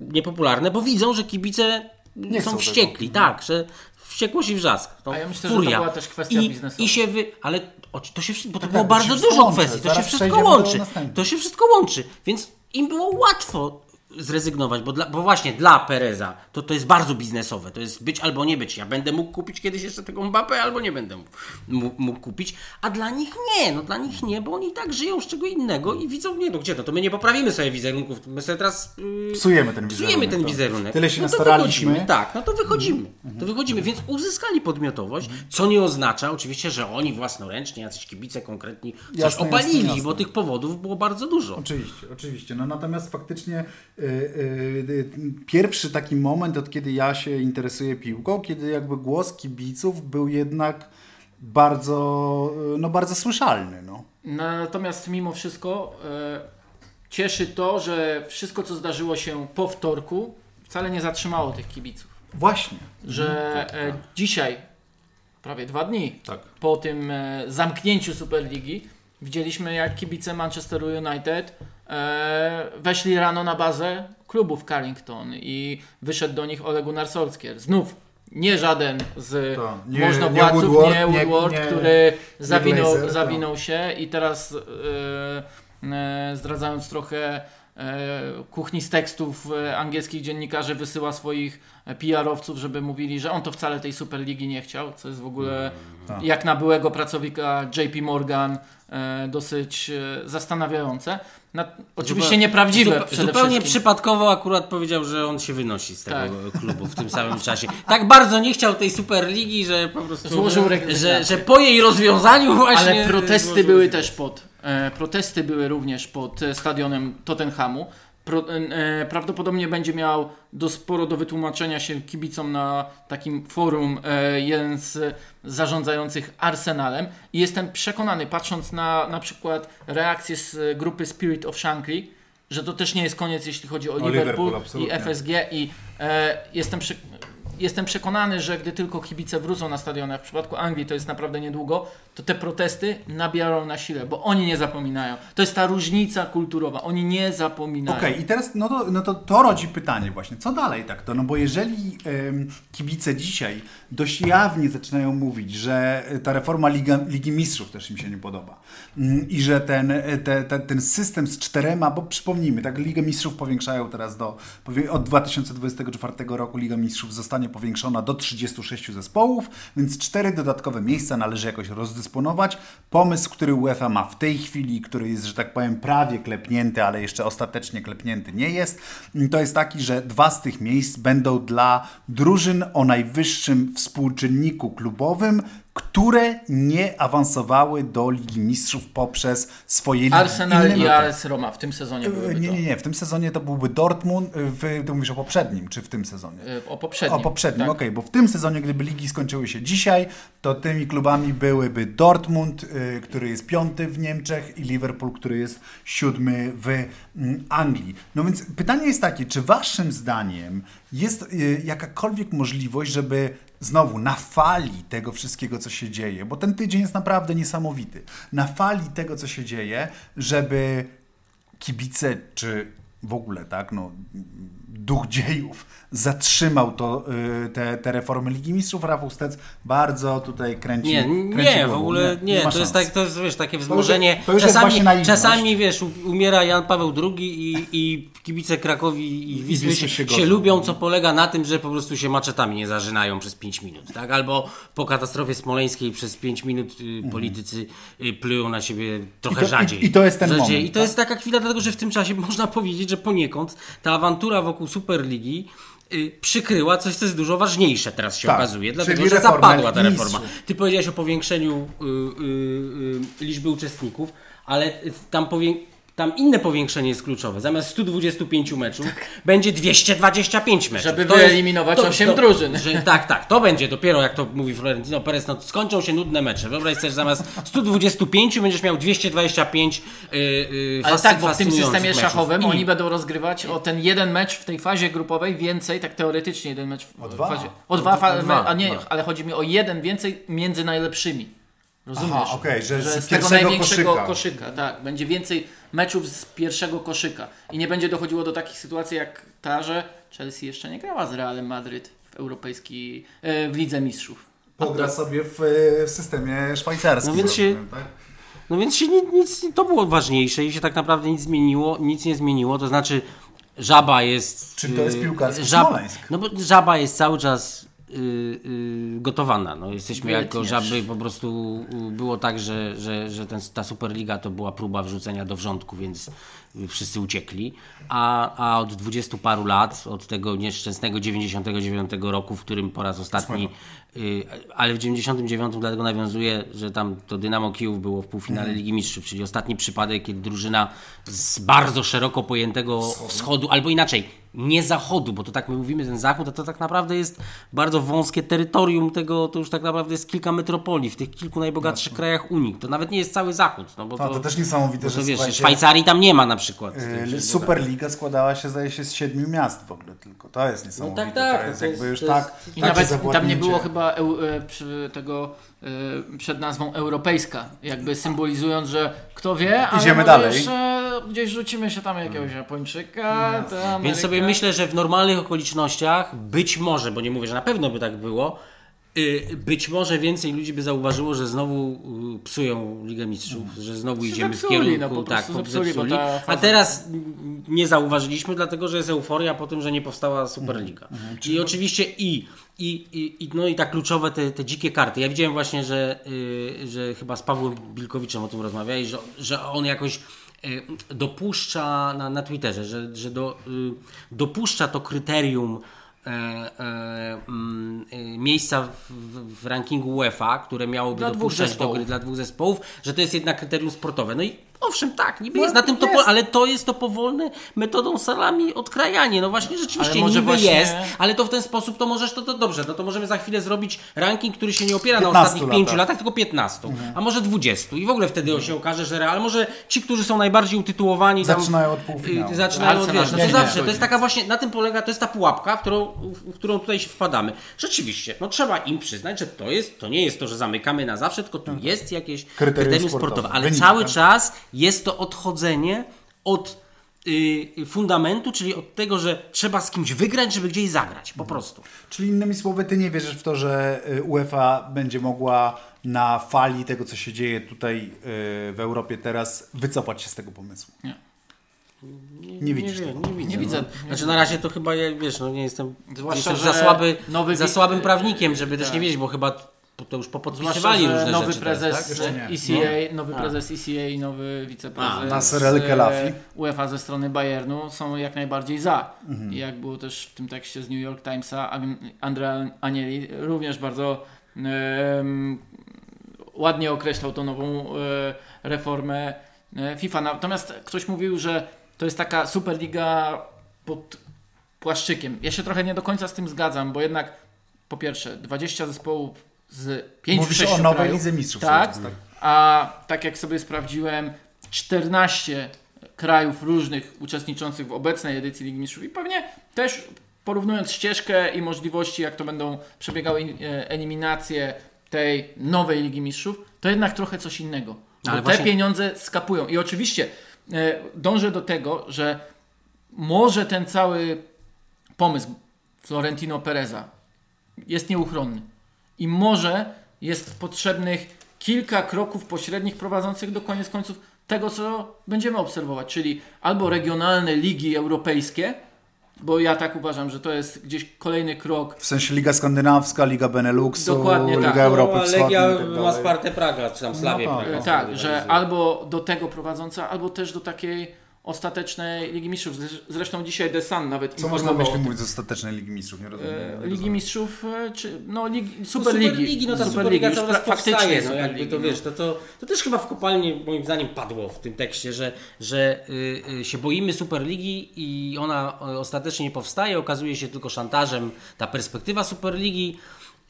niepopularne, bo widzą, że kibice nie są wściekli, tego. tak, że wściekłość i wrzask. To A ja myślę, furia. że to była też kwestia I, biznesowa. I się wy... Ale to się, bo to tak, było tak, bardzo dużo łączy. kwestii, to się wszystko łączy. To się wszystko łączy, więc im było łatwo zrezygnować, bo, dla, bo właśnie dla Pereza to, to jest bardzo biznesowe, to jest być albo nie być. Ja będę mógł kupić kiedyś jeszcze tego Mbappé, albo nie będę mógł, mógł, kupić, a dla nich nie, no dla nich nie, bo oni tak żyją z czego innego i widzą, nie no gdzie to, to my nie poprawimy sobie wizerunków, my sobie teraz yy, psujemy ten wizerunek. Psujemy ten wizerunek. Tyle się no nastaraliśmy. Tak, no to wychodzimy, mm to wychodzimy, więc uzyskali podmiotowość, mm co nie oznacza oczywiście, że oni własnoręcznie, jacyś kibice konkretni coś jasne, obalili, jasne, jasne. bo tych powodów było bardzo dużo. Oczywiście, oczywiście, no natomiast faktycznie pierwszy taki moment, od kiedy ja się interesuję piłką, kiedy jakby głos kibiców był jednak bardzo, no bardzo słyszalny. No. Natomiast mimo wszystko cieszy to, że wszystko, co zdarzyło się po wtorku, wcale nie zatrzymało tych kibiców. Właśnie. Że mhm. e, dzisiaj, prawie dwa dni tak. po tym e, zamknięciu Superligi, widzieliśmy jak kibice Manchesteru United weszli rano na bazę klubu w Carrington i wyszedł do nich Ole Gunnar Solskjaer. Znów nie żaden z to, nie, możnowładców, nie Woodward, nie Woodward nie, który zawinął, Glazer, zawinął się i teraz e, e, zdradzając trochę e, kuchni z tekstów e, angielskich dziennikarzy wysyła swoich PR-owców, żeby mówili, że on to wcale tej Superligi nie chciał, co jest w ogóle tak. jak na byłego pracownika JP Morgan e, dosyć e, zastanawiające. Na, oczywiście nieprawdziwe. zupełnie przypadkowo akurat powiedział, że on się wynosi z tego tak. klubu w tym samym czasie. Tak bardzo nie chciał tej Superligi, że po prostu złożył że, że po jej rozwiązaniu właśnie. Ale protesty były też pod. E, protesty były również pod stadionem Tottenhamu pro, e, prawdopodobnie będzie miał do sporo do wytłumaczenia się kibicom na takim forum e, jeden z zarządzających Arsenalem. I jestem przekonany, patrząc na na przykład reakcję z grupy Spirit of Shankly, że to też nie jest koniec, jeśli chodzi o, o Liverpool, Liverpool i FSG i e, jestem przy, jestem przekonany, że gdy tylko kibice wrócą na stadiony, w przypadku Anglii to jest naprawdę niedługo, to te protesty nabiorą na sile, bo oni nie zapominają. To jest ta różnica kulturowa. Oni nie zapominają. Okej, okay, i teraz no to, no to, to rodzi pytanie właśnie, co dalej tak to? No bo jeżeli ym, kibice dzisiaj dość jawnie zaczynają mówić, że ta reforma Liga, Ligi Mistrzów też im się nie podoba ym, i że ten, te, te, ten system z czterema, bo przypomnijmy, tak Ligę Mistrzów powiększają teraz do, od 2024 roku Liga Mistrzów zostanie powiększona do 36 zespołów, więc cztery dodatkowe miejsca należy jakoś rozdysponować. Pomysł, który UEFA ma w tej chwili, który jest, że tak powiem, prawie klepnięty, ale jeszcze ostatecznie klepnięty nie jest, to jest taki, że dwa z tych miejsc będą dla drużyn o najwyższym współczynniku klubowym, które nie awansowały do Ligi Mistrzów poprzez swoje ligi. Arsenal i AS Roma w tym sezonie byłyby Nie, nie, nie. W tym sezonie to byłby Dortmund. W, ty mówisz o poprzednim, czy w tym sezonie? O poprzednim. O poprzednim, tak. okej, okay, bo w tym sezonie, gdyby ligi skończyły się dzisiaj, to tymi klubami byłyby Dortmund, który jest piąty w Niemczech i Liverpool, który jest siódmy w y, Anglii. No więc pytanie jest takie, czy waszym zdaniem jest jakakolwiek możliwość, żeby znowu na fali tego wszystkiego, co się dzieje, bo ten tydzień jest naprawdę niesamowity, na fali tego, co się dzieje, żeby kibice, czy w ogóle, tak, no, duch dziejów zatrzymał to, y, te, te reformy Ligi Mistrzów. Rafał Stec bardzo tutaj kręci Nie, kręci nie, w ogóle nie. nie to, jest tak, to jest wiesz, takie wzmożenie. To już, to już czasami, czasami wiesz, umiera Jan Paweł II i, i kibice Krakowi i Wisły się, się, się lubią, co polega na tym, że po prostu się maczetami nie zażynają przez 5 minut, tak? Albo po katastrofie smoleńskiej przez 5 minut y, mhm. politycy y, plują na siebie trochę I to, rzadziej. I, I, to jest ten rzadziej. moment. I to tak? jest taka chwila, dlatego że w tym czasie można powiedzieć, że poniekąd ta awantura wokół Superligi przykryła coś, co jest dużo ważniejsze teraz się tak, okazuje, dlatego że zapadła ta reforma. Ty powiedziałeś o powiększeniu y, y, liczby uczestników, ale tam tam inne powiększenie jest kluczowe. Zamiast 125 meczów tak. będzie 225 meczów. Żeby to wyeliminować jest, 8 to, drużyn. Że, tak, tak. To będzie dopiero, jak to mówi Florentino Perez, no, skończą się nudne mecze. Wyobraź sobie, że zamiast 125 będziesz miał 225 yy, yy, Ale tak, bo w tym systemie meczów. szachowym I... oni będą rozgrywać o ten jeden mecz w tej fazie grupowej więcej, tak teoretycznie jeden mecz w o dwa. fazie. O dwa, o dwa. a nie, ale chodzi mi o jeden więcej między najlepszymi. Rozumiesz? Aha, okay, że, że z, z tego największego koszyka. koszyka. Tak, będzie więcej meczów z pierwszego koszyka. I nie będzie dochodziło do takich sytuacji jak ta, że Chelsea jeszcze nie grała z Realem Madryt w europejskiej, e, w Lidze Mistrzów. Pogra sobie w, w systemie szwajcarskim. No więc się, tak? no więc się nic, nic, to było ważniejsze i się tak naprawdę nic zmieniło, nic nie zmieniło, to znaczy Żaba jest... Czy to jest piłkarski żaba, No bo Żaba jest cały czas gotowana. No, jesteśmy jako żaby, po prostu y, było tak, że, że, że ten, ta Superliga to była próba wrzucenia do wrzątku, więc wszyscy uciekli. A, a od dwudziestu paru lat, od tego nieszczęsnego 99 roku, w którym po raz ostatni, ale w 99 dlatego nawiązuje, że tam to Dynamo Kijów było w półfinale mhm. Ligi Mistrzów, czyli ostatni przypadek, kiedy drużyna z bardzo szeroko pojętego wschodu, albo inaczej, nie zachodu, bo to tak my mówimy, ten zachód, a to tak naprawdę jest bardzo wąskie terytorium tego, to już tak naprawdę jest kilka metropolii w tych kilku najbogatszych no. krajach Unii. To nawet nie jest cały zachód. No bo to, to, też niesamowite, że wiesz, Szwajcarii tam nie ma na przykład. Yy, Superliga składała się zdaje się z siedmiu miast w ogóle tylko. To jest niesamowite. No tak, tak. To jest, to jest jakby już jest, tak, I nawet tam nie było chyba e, tego Y, przed nazwą europejska, jakby symbolizując, że kto wie, ale Idziemy dalej. Jeszcze gdzieś rzucimy się tam jakiegoś Japończyka. No. Więc sobie myślę, że w normalnych okolicznościach być może, bo nie mówię, że na pewno by tak było, być może więcej ludzi by zauważyło, że znowu y, psują Ligę Mistrzów, że znowu idziemy zepsuli, w kierunku. No, tak, zepsuli, zepsuli. A teraz nie zauważyliśmy, dlatego że jest euforia po tym, że nie powstała Superliga. Hmm. I oczywiście i i, i, no i tak kluczowe te, te dzikie karty. Ja widziałem właśnie, że, yy, że chyba z Pawłem Bilkowiczem o tym rozmawiali, że, że on jakoś yy, dopuszcza na, na Twitterze, że, że do, yy, dopuszcza to kryterium miejsca w, w, rankingu UEFA, które miałoby dla dopuszczać do gry dla dwóch zespołów, że to jest jednak kryterium sportowe. No i Owszem, tak, niby no, jest na tym to, ale to jest to powolne metodą salami odkrajanie. No właśnie, rzeczywiście niby właśnie... jest, ale to w ten sposób to możesz, to, to dobrze, no to możemy za chwilę zrobić ranking, który się nie opiera na ostatnich pięciu latach, tylko 15, mhm. a może 20 i w ogóle wtedy mhm. się okaże, że real, może ci, którzy są najbardziej utytułowani zaczynają od półfinału. Y, zaczynają od, wiesz, no to zawsze, to jest taka właśnie, na tym polega, to jest ta pułapka, w którą, w którą tutaj się wpadamy. Rzeczywiście, no trzeba im przyznać, że to jest, to nie jest to, że zamykamy na zawsze, tylko tu mhm. jest jakieś kryterium, kryterium sportowe, sportowe ale Wynik, cały tak? czas jest to odchodzenie od y, fundamentu, czyli od tego, że trzeba z kimś wygrać, żeby gdzieś zagrać, po prostu. Czyli innymi słowy, ty nie wierzysz w to, że y, UEFA będzie mogła na fali tego, co się dzieje tutaj y, w Europie teraz, wycofać się z tego pomysłu? Nie. Nie, nie widzisz nie, nie, nie, widzę. Nie widzę. Znaczy na razie to chyba, wiesz, no nie jestem, Zwłaszcza, jestem za, słaby, nowy za słabym prawnikiem, żeby tak. też nie wiedzieć, bo chyba to już popodpisywali Zwłaszcza, różne nowy rzeczy prezes tak? ECA, no. nowy A. prezes ECA i nowy wiceprezes Nasser El Khelaifi UEFA ze strony Bayernu są jak najbardziej za. Mhm. I jak było też w tym tekście z New York Timesa, Andrea Anieli również bardzo um, ładnie określał tą nową um, reformę e, FIFA. Natomiast ktoś mówił, że to jest taka Superliga pod płaszczykiem. Ja się trochę nie do końca z tym zgadzam, bo jednak po pierwsze 20 zespołów z 5 Mówisz o nowej krajów, Lidze Mistrzów. Tak, tak, a tak jak sobie sprawdziłem 14 krajów różnych uczestniczących w obecnej edycji Ligi Mistrzów i pewnie też porównując ścieżkę i możliwości, jak to będą przebiegały e, eliminacje tej nowej Ligi Mistrzów, to jednak trochę coś innego. Ale te właśnie... pieniądze skapują. I oczywiście e, dążę do tego, że może ten cały pomysł Florentino Pereza jest nieuchronny. I może jest potrzebnych kilka kroków pośrednich prowadzących do koniec końców tego, co będziemy obserwować, czyli albo regionalne ligi europejskie, bo ja tak uważam, że to jest gdzieś kolejny krok. W sensie Liga Skandynawska, Liga Beneluxu, Dokładnie Liga tak. Europy no, Wschodniej. Legia tak ma Spartę Praga, czy tam Slawie no, Praga. Tak, że albo do tego prowadząca, albo też do takiej ostatecznej Ligi Mistrzów. Zresztą dzisiaj The Sun nawet Co można myśli mówić z ostatecznej Ligi Mistrzów? Nie rozumiem. E, Ligi Mistrzów, e, czy no Ligi, Super Ligi. Super Ligi, no ta Super Liga cały czas powstaje, no, jakby to no. wiesz, to, to, to też chyba w kopalni moim zdaniem padło w tym tekście, że, że y, y, się boimy Super Ligi i ona ostatecznie nie powstaje, okazuje się tylko szantażem ta perspektywa Super Ligi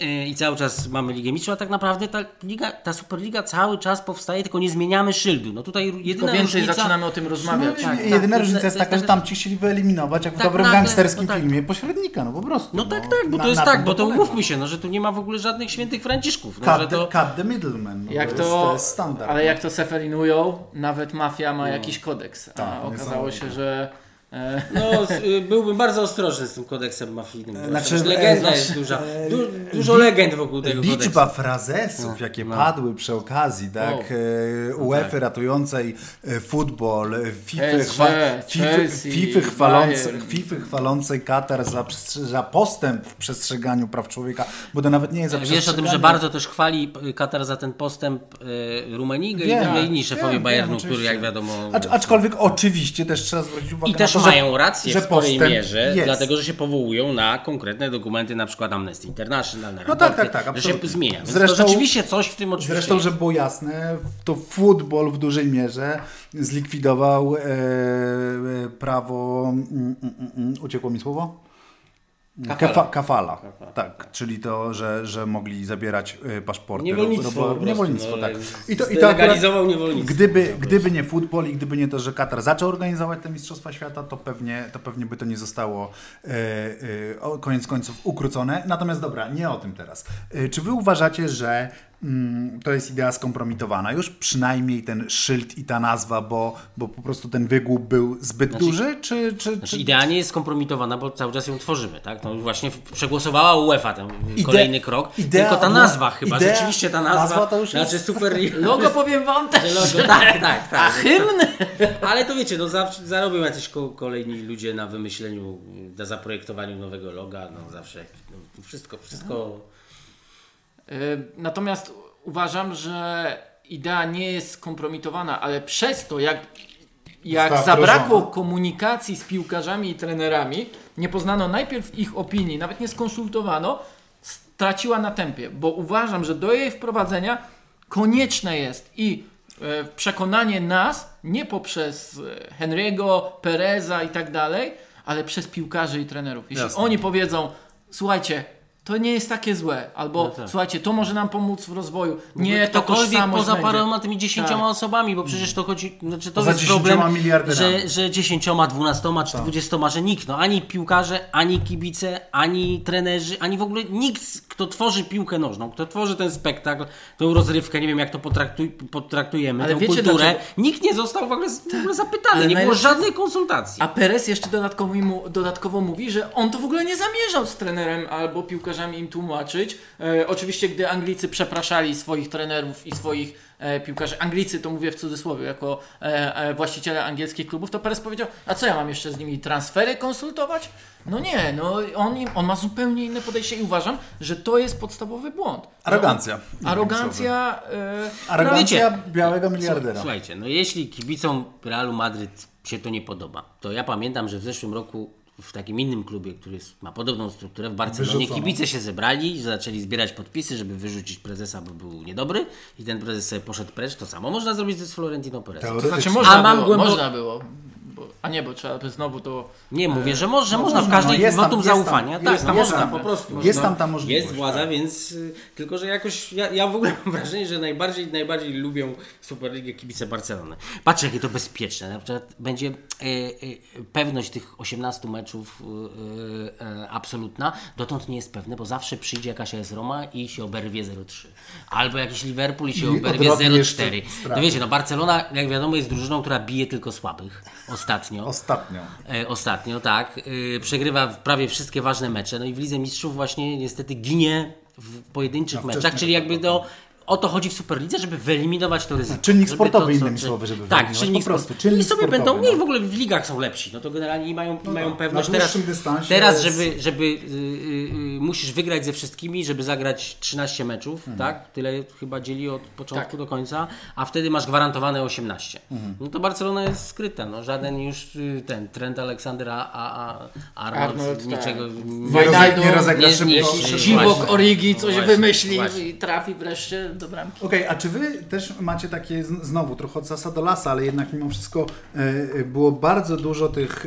i cały czas mamy Ligę Mistrzów, a tak naprawdę ta, liga, ta Superliga cały czas powstaje, tylko nie zmieniamy szyldu. No tutaj jedyna tylko więcej różnica... zaczynamy o tym rozmawiać. No, tak, jedyna tak, różnica jest taka, że tam ci chcieli wyeliminować, jak w tak, dobrym nagle, gangsterskim no tak. filmie, pośrednika, no po prostu. No, tak, tak, bo na, to jest tak, bo to umówmy się, no, że tu nie ma w ogóle żadnych świętych franciszków. No, cut, że to... cut the middleman. No, jak to, jest, to jest standard. Ale jak to seferinują, nawet mafia ma no. jakiś kodeks, a tak, okazało się, że no, y, byłbym bardzo ostrożny z tym kodeksem mafijnym. Znaczy, legenda jest duża. Du, dużo legend wokół tego Liczba kodeksu. frazesów, no, jakie no. padły przy okazji, tak? O, e, UEFA tak. ratującej e, futbol, FIFA, chwa, FIFA, chwalącej, FIFA chwalącej Katar za, za postęp w przestrzeganiu praw człowieka, bo to nawet nie jest za Wiesz o tym, że bardzo też chwali Katar za ten postęp e, Rumenigi i inni szefowie Bayernu, który jak wiadomo... Acz, aczkolwiek oczywiście też trzeba zwrócić uwagę I też to, mają rację że w swojej mierze, jest. dlatego że się powołują na konkretne dokumenty, na przykład Amnesty International, na no tak, tak, tak, że się zmienia. Więc zresztą, to rzeczywiście coś w tym oczywiście Zresztą, żeby było jasne, to futbol w dużej mierze zlikwidował e, e prawo, mm, mm, mm, mm uciekło mi słowo? Kafala. Kafala. Kafala. Tak, czyli to, że, że mogli zabierać y, paszporty. Niewolnictwo. Do, niewolnictwo, no, tak. I to, i to legalizował niewolnictwo. Gdyby, gdyby nie futbol i gdyby nie to, że Katar zaczął organizować te Mistrzostwa Świata, to pewnie, to pewnie by to nie zostało e, e, koniec końców ukrócone. Natomiast dobra, nie o tym teraz. E, czy wy uważacie, że to jest idea skompromitowana. Już przynajmniej ten szyld i ta nazwa, bo, bo po prostu ten wygłup był zbyt znaczy, duży, czy, czy, znaczy czy... idea nie jest skompromitowana, bo cały czas ją tworzymy, tak? No właśnie przegłosowała UEFA ten Ide... kolejny krok, idea, tylko ta nazwa chyba, idea, rzeczywiście ta nazwa, nazwa to już znaczy jest... super... Logo powiem wam też. Logo, tak, tak, tak. A hymn? Ale to wiecie, no zawsze zarobią jacyś kolejni ludzie na wymyśleniu, na zaprojektowaniu nowego loga, no zawsze no, wszystko, wszystko... Y, natomiast uważam, że idea nie jest skompromitowana, ale przez to, jak, jak zabrakło komunikacji z piłkarzami i trenerami, nie poznano najpierw ich opinii, nawet nie skonsultowano, straciła na tempie, bo uważam, że do jej wprowadzenia konieczne jest i e, przekonanie nas nie poprzez e, Henry'ego, Pereza i tak dalej, ale przez piłkarzy i trenerów. Jeśli Jasne. oni powiedzą, słuchajcie, to nie jest takie złe. Albo no tak. słuchajcie, to może nam pomóc w rozwoju. Nie, to poza paroma tymi dziesięcioma tak. osobami, bo przecież to chodzi, znaczy to jest problem, że, że dziesięcioma, dwunastoma czy tak. dwudziestoma, że nikt, no ani piłkarze, ani kibice, ani trenerzy, ani w ogóle nikt, kto tworzy piłkę nożną, kto tworzy ten spektakl, tą rozrywkę, nie wiem jak to potraktuj, potraktujemy, Ale tę kulturę, dlaczego? nikt nie został w ogóle, w ogóle zapytany, Ale nie było żadnej konsultacji. A Perez jeszcze dodatkowo, dodatkowo mówi, że on to w ogóle nie zamierzał z trenerem albo piłkarzem im tłumaczyć. E, oczywiście, gdy Anglicy przepraszali swoich trenerów i swoich e, piłkarzy, Anglicy to mówię w cudzysłowie, jako e, e, właściciele angielskich klubów, to Perez powiedział, a co ja mam jeszcze z nimi transfery konsultować? No nie, no on, on ma zupełnie inne podejście i uważam, że to jest podstawowy błąd. Arogancja. arogancja. E, arogancja no, białego miliardera. Słuchajcie, no jeśli kibicom Realu Madryt się to nie podoba, to ja pamiętam, że w zeszłym roku w takim innym klubie, który jest, ma podobną strukturę, w Barcelonie Wyrzucono. kibice się zebrali, zaczęli zbierać podpisy, żeby wyrzucić prezesa, bo był niedobry i ten prezes sobie poszedł precz. To samo można zrobić z Florentino Perez. To znaczy można, A mam było, głęboko... można było. A nie, bo trzeba by znowu to. Nie, mówię, że, mo że no, można w każdej no, wotum zaufania. tak, no, można po prostu. Jest tam ta możliwość. Jest władza, tak. więc y, tylko, że jakoś ja, ja w ogóle mam wrażenie, że najbardziej, najbardziej lubią Superligę kibice Barcelony. Patrzcie, jakie to bezpieczne. Na przykład będzie y, y, pewność tych 18 meczów y, absolutna. Dotąd nie jest pewne, bo zawsze przyjdzie jakaś AS Roma i się oberwie 0-3. Albo jakiś Liverpool i się I oberwie 0-4. No wiecie, no Barcelona, jak wiadomo, jest drużyną, która bije tylko słabych. Ostatnio. Ostatnio. E, ostatnio, tak. E, przegrywa prawie wszystkie ważne mecze. No i w Lidze Mistrzów właśnie niestety ginie w pojedynczych meczach, czyli jakby do o to chodzi w Superlidze, żeby wyeliminować to ryzyko. Czynnik sportowy, to, innymi słowy, żeby Tak, czynnik po prostu. Czynnik I sobie sportowy, będą, no. nie w ogóle w ligach są lepsi, no to generalnie mają, no, mają pewność. Teraz, teraz jest... żeby, żeby yy, yy, musisz wygrać ze wszystkimi, żeby zagrać 13 meczów, mhm. tak? Tyle chyba dzieli od początku tak. do końca, a wtedy masz gwarantowane 18. Mhm. No to Barcelona jest skryta, no żaden już y, ten trend Aleksandra, a, a Arnold, Arnold niczego tak. nie, nie rozegra szybko. Dziwok Origi coś właśnie, wymyśli właśnie. i trafi wreszcie do bramki. Okej, okay, a czy wy też macie takie, znowu trochę od sasa do lasa, ale jednak mimo wszystko e, było bardzo dużo tych,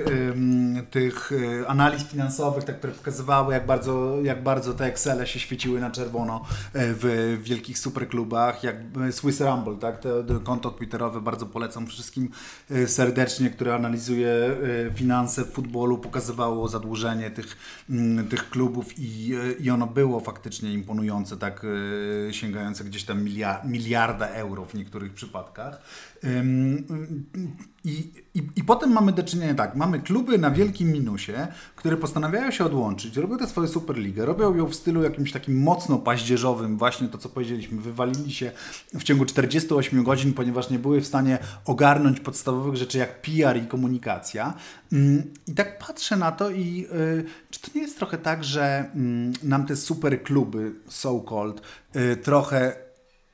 tych e, analiz finansowych, tak, które pokazywały, jak bardzo, jak bardzo te Excele się świeciły na czerwono e, w wielkich superklubach, jak Swiss Rumble, tak, to, to konto twitterowe bardzo polecam wszystkim serdecznie, które analizuje finanse w futbolu, pokazywało zadłużenie tych, tych klubów i, i ono było faktycznie imponujące, tak, sięgające gdzieś tam miliarda euro w niektórych przypadkach. I, i, I potem mamy do czynienia tak, mamy kluby na wielkim minusie, które postanawiają się odłączyć, robią tę swoją Superligę, robią ją w stylu jakimś takim mocno paździerzowym, właśnie to co powiedzieliśmy, wywalili się w ciągu 48 godzin, ponieważ nie były w stanie ogarnąć podstawowych rzeczy jak PR i komunikacja. I tak patrzę na to i y, czy to nie jest trochę tak, że nam te super kluby, so-called, y, trochę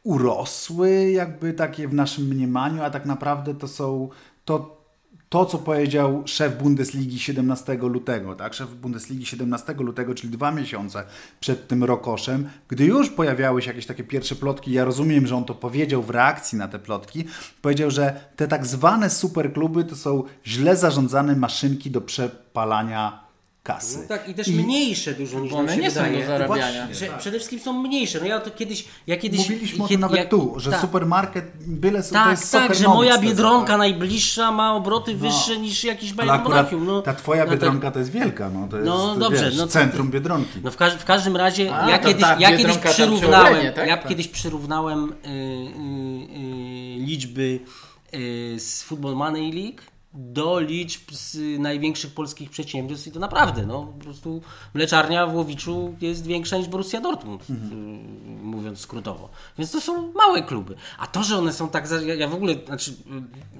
urosły, jakby takie w naszym mniemaniu, a tak naprawdę to są to, to co powiedział szef Bundesligi 17 lutego, tak? Szef Bundesligi 17 lutego, czyli dwa miesiące przed tym rokoszem, gdy już pojawiały się jakieś takie pierwsze plotki, ja rozumiem, że on to powiedział w reakcji na te plotki, powiedział, że te tak zwane superkluby to są źle zarządzane maszynki do przepalania kasy. No tak, i też I mniejsze dużo niż one nie wydaje. są do zarabiania. Że tak. Przede wszystkim są mniejsze. No ja to kiedyś... Ja kiedyś Mówiliśmy o tym nawet jak, tu, że tak. supermarket byle sobie Tak, tak, że moja Biedronka tak. najbliższa ma obroty no. wyższe niż jakiś Monachium. No, ta twoja no, Biedronka to jest wielka, no to jest no, dobrze, wiesz, no, centrum Biedronki. No w, każ w każdym razie A, ja, kiedyś, ja kiedyś przyrównałem, tak? ja kiedyś przyrównałem y, y, y, liczby z Football Money League do liczb z największych polskich przedsiębiorstw i to naprawdę, no po prostu mleczarnia w Łowiczu jest większa niż Borussia Dortmund, mhm. mówiąc skrótowo. Więc to są małe kluby. A to, że one są tak, ja, ja w ogóle, znaczy,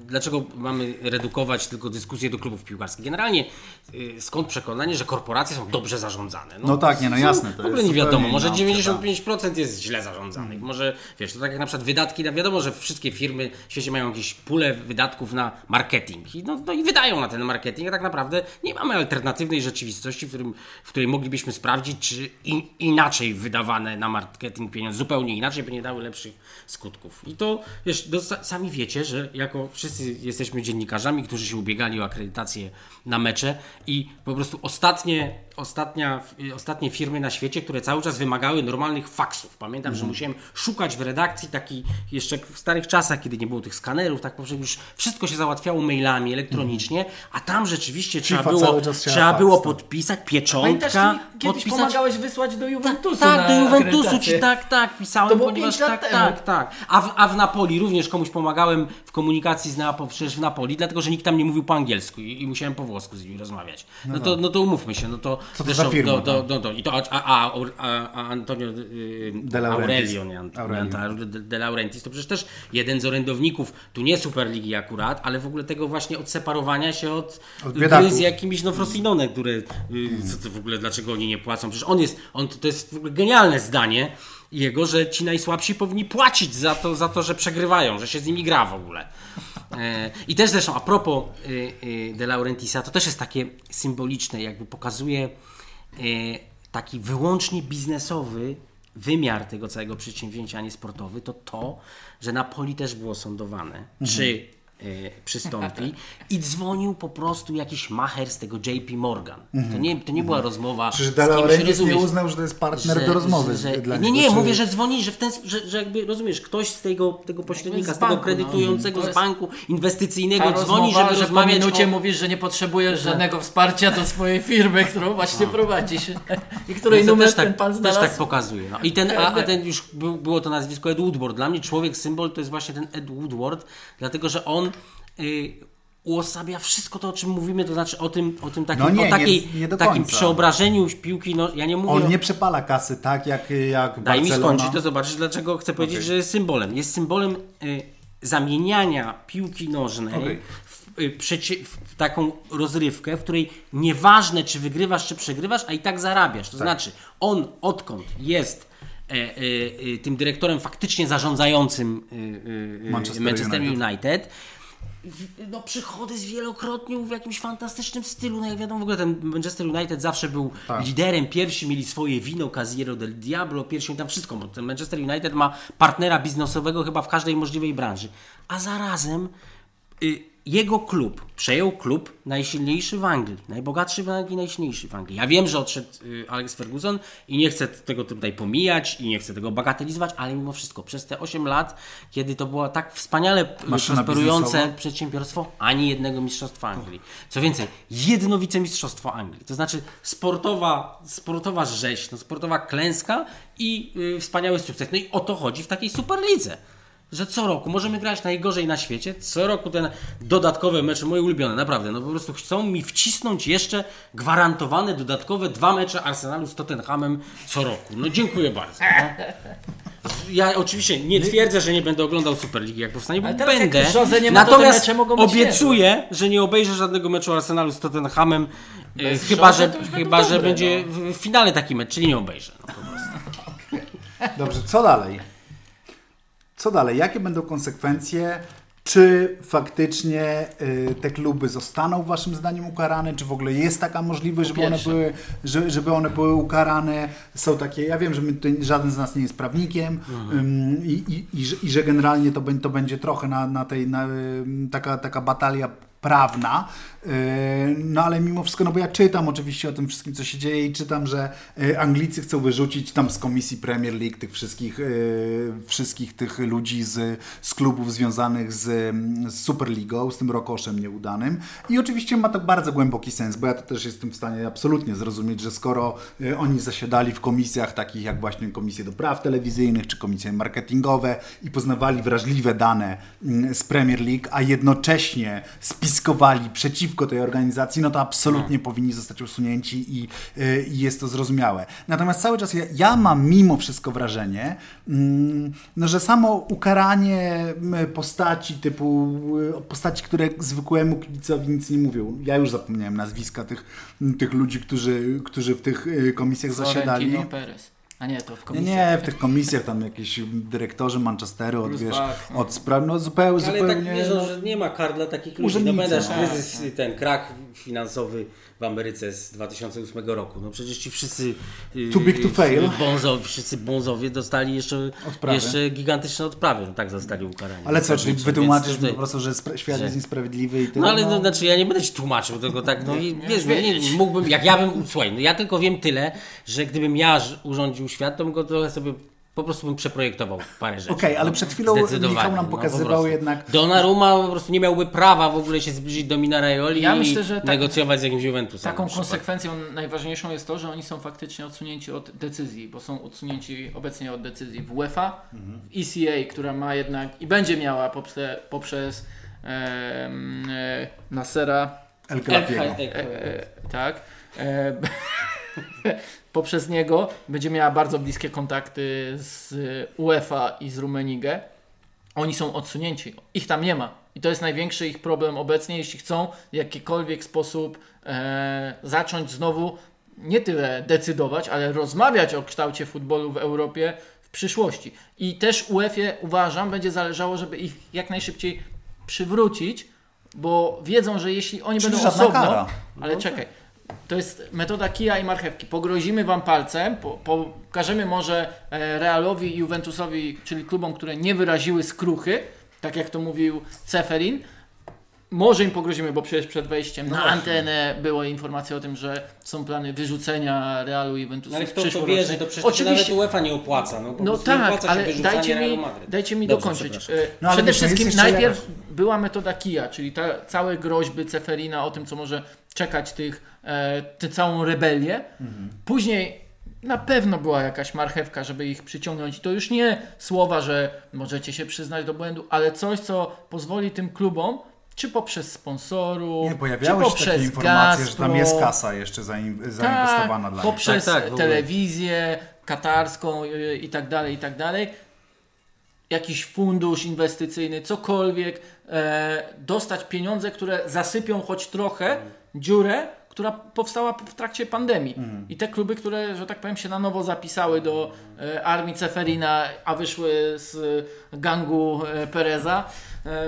dlaczego mamy redukować tylko dyskusję do klubów piłkarskich? Generalnie y, skąd przekonanie, że korporacje są dobrze zarządzane? No, no tak, nie, no jasne. To w ogóle nie wiadomo, może 95% jest źle zarządzanych, mhm. może, wiesz, to tak jak na przykład wydatki, no wiadomo, że wszystkie firmy w świecie mają jakieś pulę wydatków na marketing i no, no i wydają na ten marketing, a tak naprawdę nie mamy alternatywnej rzeczywistości, w, którym, w której moglibyśmy sprawdzić, czy i, inaczej wydawane na marketing pieniądze, zupełnie inaczej, by nie dały lepszych skutków. I to, wiesz, no, sami wiecie, że jako wszyscy jesteśmy dziennikarzami, którzy się ubiegali o akredytację na mecze i po prostu ostatnie, ostatnia, ostatnie firmy na świecie, które cały czas wymagały normalnych faksów. Pamiętam, mm. że mhm. musiałem szukać w redakcji taki jeszcze w starych czasach, kiedy nie było tych skanerów, tak powiem, już wszystko się załatwiało mailami elektronicznie, mm. a tam rzeczywiście trzeba było, trzeba było podpisać pieczątka. Pamiętasz, kiedyś podpisać... pomagałeś wysłać do Juventusu Tak, tak do Juventusu, ci tak, tak, pisałem, ponieważ tak, tak, tak. A w, a w Napoli również komuś pomagałem w komunikacji z Napoli, przecież w Napoli, dlatego, że nikt tam nie mówił po angielsku i, i musiałem po włosku z nimi rozmawiać. No, no, to, no. no to umówmy się, no to... Co to zresztą, za firma, do, do, do, do, i to, a, a, a, a Antonio y, De Aurelio, nie, Aurelio. De Laurentiis, to przecież też jeden z orędowników, tu nie Superligi akurat, ale w ogóle tego właśnie odseparowania się od, od gry z jakimiś no Frosinone, które y, co to w ogóle, dlaczego oni nie płacą? Przecież on jest, on, to jest w ogóle genialne zdanie, jego, że ci najsłabsi powinni płacić za to, za to, że przegrywają, że się z nimi gra w ogóle. E, I też zresztą a propos y, y, De Laurentisa, to też jest takie symboliczne, jakby pokazuje e, taki wyłącznie biznesowy wymiar tego całego przedsięwzięcia, a nie sportowy, to to, że Napoli też było sądowane. Mhm. Czy przystąpi i dzwonił po prostu jakiś macher z tego JP Morgan. To, nie, to nie była rozmowa Czyż z kimś, nie uznał, że to jest partner że, do rozmowy że, że, Nie, nie, czy... mówię, że dzwoni, że w ten że, że jakby, rozumiesz, ktoś z tego, tego pośrednika, z, banku, tego kredytującego no. z banku inwestycyjnego dzwoni, żeby że rozmawiać po minucie o... mówisz, że nie potrzebujesz żadnego wsparcia do swojej firmy, którą właśnie no. prowadzisz i której no numer też tak, ten pan znalazł. Też tak pokazuje. No. I ten, a, a ten już był, było to nazwisko Ed Woodward. Dla mnie człowiek symbol to jest właśnie ten Ed Woodward, dlatego, że on y, uosabia wszystko to, o czym mówimy, to znaczy o tym, o tym takim, no nie, o takiej, nie, nie takim przeobrażeniu piłki. No, ja nie mówię On o... nie przepala kasy tak, jak, jak Daj mi skończyć, to zobaczysz, dlaczego chcę powiedzieć, okay. że jest symbolem. Jest symbolem y, zamieniania piłki nożnej okay. w, y, w, taką rozrywkę, w której nieważne, czy wygrywasz, czy przegrywasz, a i tak zarabiasz. To tak. znaczy, on odkąd jest E, e, e, tym dyrektorem faktycznie zarządzającym Manchester, Manchester United. United no, przychody zwielokrotnił w jakimś fantastycznym stylu. No jak wiadomo, w ogóle ten Manchester United zawsze był tak. liderem. Pierwsi mieli swoje wino, Casiero del Diablo, pierwsi tam wszystko. Bo ten Manchester United ma partnera biznesowego chyba w każdej możliwej branży. A zarazem y, jego klub przejął klub najsilniejszy w Anglii, najbogatszy w Anglii, najsilniejszy w Anglii. Ja wiem, że odszedł y, Alex Ferguson i nie chcę tego tutaj pomijać i nie chcę tego bagatelizować, ale mimo wszystko przez te 8 lat, kiedy to było tak wspaniale y, Maszyna prosperujące biznesowa. przedsiębiorstwo, ani jednego mistrzostwa Anglii. Co więcej, jedno wicemistrzostwo Anglii. To znaczy sportowa, sportowa rzeź, no, sportowa klęska i yy, wspaniały sukces. No i o to chodzi w takiej superlidze że co roku możemy grać najgorzej na świecie, co roku ten dodatkowe mecze, moje ulubione, naprawdę, no po prostu chcą mi wcisnąć jeszcze gwarantowane dodatkowe dwa mecze Arsenalu z Tottenhamem co roku. No dziękuję bardzo. No. Ja oczywiście nie twierdzę, że nie będę oglądał Superligi jak powstanie, bo będę. Nie ma, Natomiast obiecuję, że nie obejrzę żadnego meczu Arsenalu z Tottenhamem, e, chyba, że, chyba, że dobre, będzie no. w finale taki mecz, czyli nie obejrzę. No, po prostu. Dobrze, co dalej? Co dalej? Jakie będą konsekwencje? Czy faktycznie y, te kluby zostaną waszym zdaniem ukarane? Czy w ogóle jest taka możliwość, żeby one, były, żeby one były ukarane? Są takie, ja wiem, że my żaden z nas nie jest prawnikiem mhm. i, i, i, że, i, że generalnie to, to będzie trochę na, na tej na, taka, taka batalia prawna, no ale mimo wszystko, no bo ja czytam oczywiście o tym wszystkim, co się dzieje i czytam, że yy, Anglicy chcą wyrzucić tam z komisji Premier League tych wszystkich, yy, wszystkich tych ludzi z, z klubów związanych z, z Superligą, z tym rokoszem nieudanym. I oczywiście ma to bardzo głęboki sens, bo ja to też jestem w stanie absolutnie zrozumieć, że skoro oni zasiadali w komisjach takich jak właśnie Komisje do Praw Telewizyjnych czy komisje marketingowe i poznawali wrażliwe dane mm, z Premier League, a jednocześnie spiskowali przeciwko tej organizacji, no to absolutnie no. powinni zostać usunięci i, y, i, jest to zrozumiałe. Natomiast cały czas ja, ja mam mimo wszystko wrażenie, mm, no, że samo ukaranie postaci typu, y, postaci, które zwykłemu kibicowi nic nie mówią. Ja już zapomniałem nazwiska tych, tych ludzi, którzy, którzy w tych y, komisjach Florentino zasiadali. Perez. A nie, to w komisji. Nie, nie, w tych komisjach tam jakieś dyrektorzy Manchesteru od, wiesz, od spraw, no zupełnie, Ale zupełnie... tak wiesz, no, że nie ma kar dla takich ludzi. No pamiętasz kryzys, ten krak finansowy w Ameryce z 2008 roku. No przecież ci wszyscy y, Too big to fail. Bonzo, wszyscy bonzowie dostali jeszcze, jeszcze gigantyczne odprawy. No tak zostali ukarani. Ale co, czyli wytłumaczysz po prostu, że świat że... jest niesprawiedliwy i tyle? No ale no, znaczy ja nie będę ci tłumaczył tego tak, no i wiesz, no, nie, mógłbym, jak ja bym, słuchaj, no ja tylko wiem tyle, że gdybym ja urządził świat, to bym go trochę sobie po prostu bym przeprojektował parę rzeczy. Okej, okay, ale no, przed chwilą Michał nam no, pokazywał no, jednak... Donnarumma po prostu nie miałby prawa w ogóle się zbliżyć do Minaraioli ja i myślę, że tak, negocjować z jakimś Juventusem. Taką konsekwencją najważniejszą jest to, że oni są faktycznie odsunięci od decyzji, bo są odsunięci obecnie od decyzji w UEFA, mhm. w ECA, która ma jednak i będzie miała poprzez, poprzez e, e, Nasera... El Clapiego. E, e, tak. Poprzez niego będzie miała bardzo bliskie kontakty z UEFA i z Rumenigę. Oni są odsunięci, ich tam nie ma. I to jest największy ich problem obecnie, jeśli chcą w jakikolwiek sposób e, zacząć znowu nie tyle decydować, ale rozmawiać o kształcie futbolu w Europie w przyszłości. I też UEFA uważam, będzie zależało, żeby ich jak najszybciej przywrócić, bo wiedzą, że jeśli oni Czyli będą osobno, kara. ale no czekaj, to jest metoda kija i marchewki. Pogrozimy wam palcem, po, pokażemy może e, Realowi i Juventusowi, czyli klubom, które nie wyraziły skruchy, tak jak to mówił Ceferin. Może im pogrozimy, bo przecież przed wejściem no na antenę były informacje o tym, że są plany wyrzucenia Realu i Juventusu. No ale kto to wierzy, to przecież Oczywiście, nawet UEFA nie opłaca. No, no tak, ale dajcie mi, dajcie mi Dobrze, dokończyć. E, no, Przede wszystkim najpierw była metoda kija, czyli ta, całe groźby Ceferina o tym, co może czekać tych, e, tę całą rebelię. Mhm. Później na pewno była jakaś marchewka, żeby ich przyciągnąć. I to już nie słowa, że możecie się przyznać do błędu, ale coś, co pozwoli tym klubom, czy poprzez sponsorów, nie, pojawiały czy poprzez się takie informacje, Gazpro, że tam jest kasa jeszcze zainwestowana tak, dla. Poprzez tak, tak, telewizję katarską i tak dalej, i tak dalej. Jakiś fundusz inwestycyjny, cokolwiek, e, dostać pieniądze, które zasypią choć trochę dziurę, która powstała w trakcie pandemii. Mhm. I te kluby, które, że tak powiem, się na nowo zapisały do e, armii Ceferina, a wyszły z gangu e, Pereza,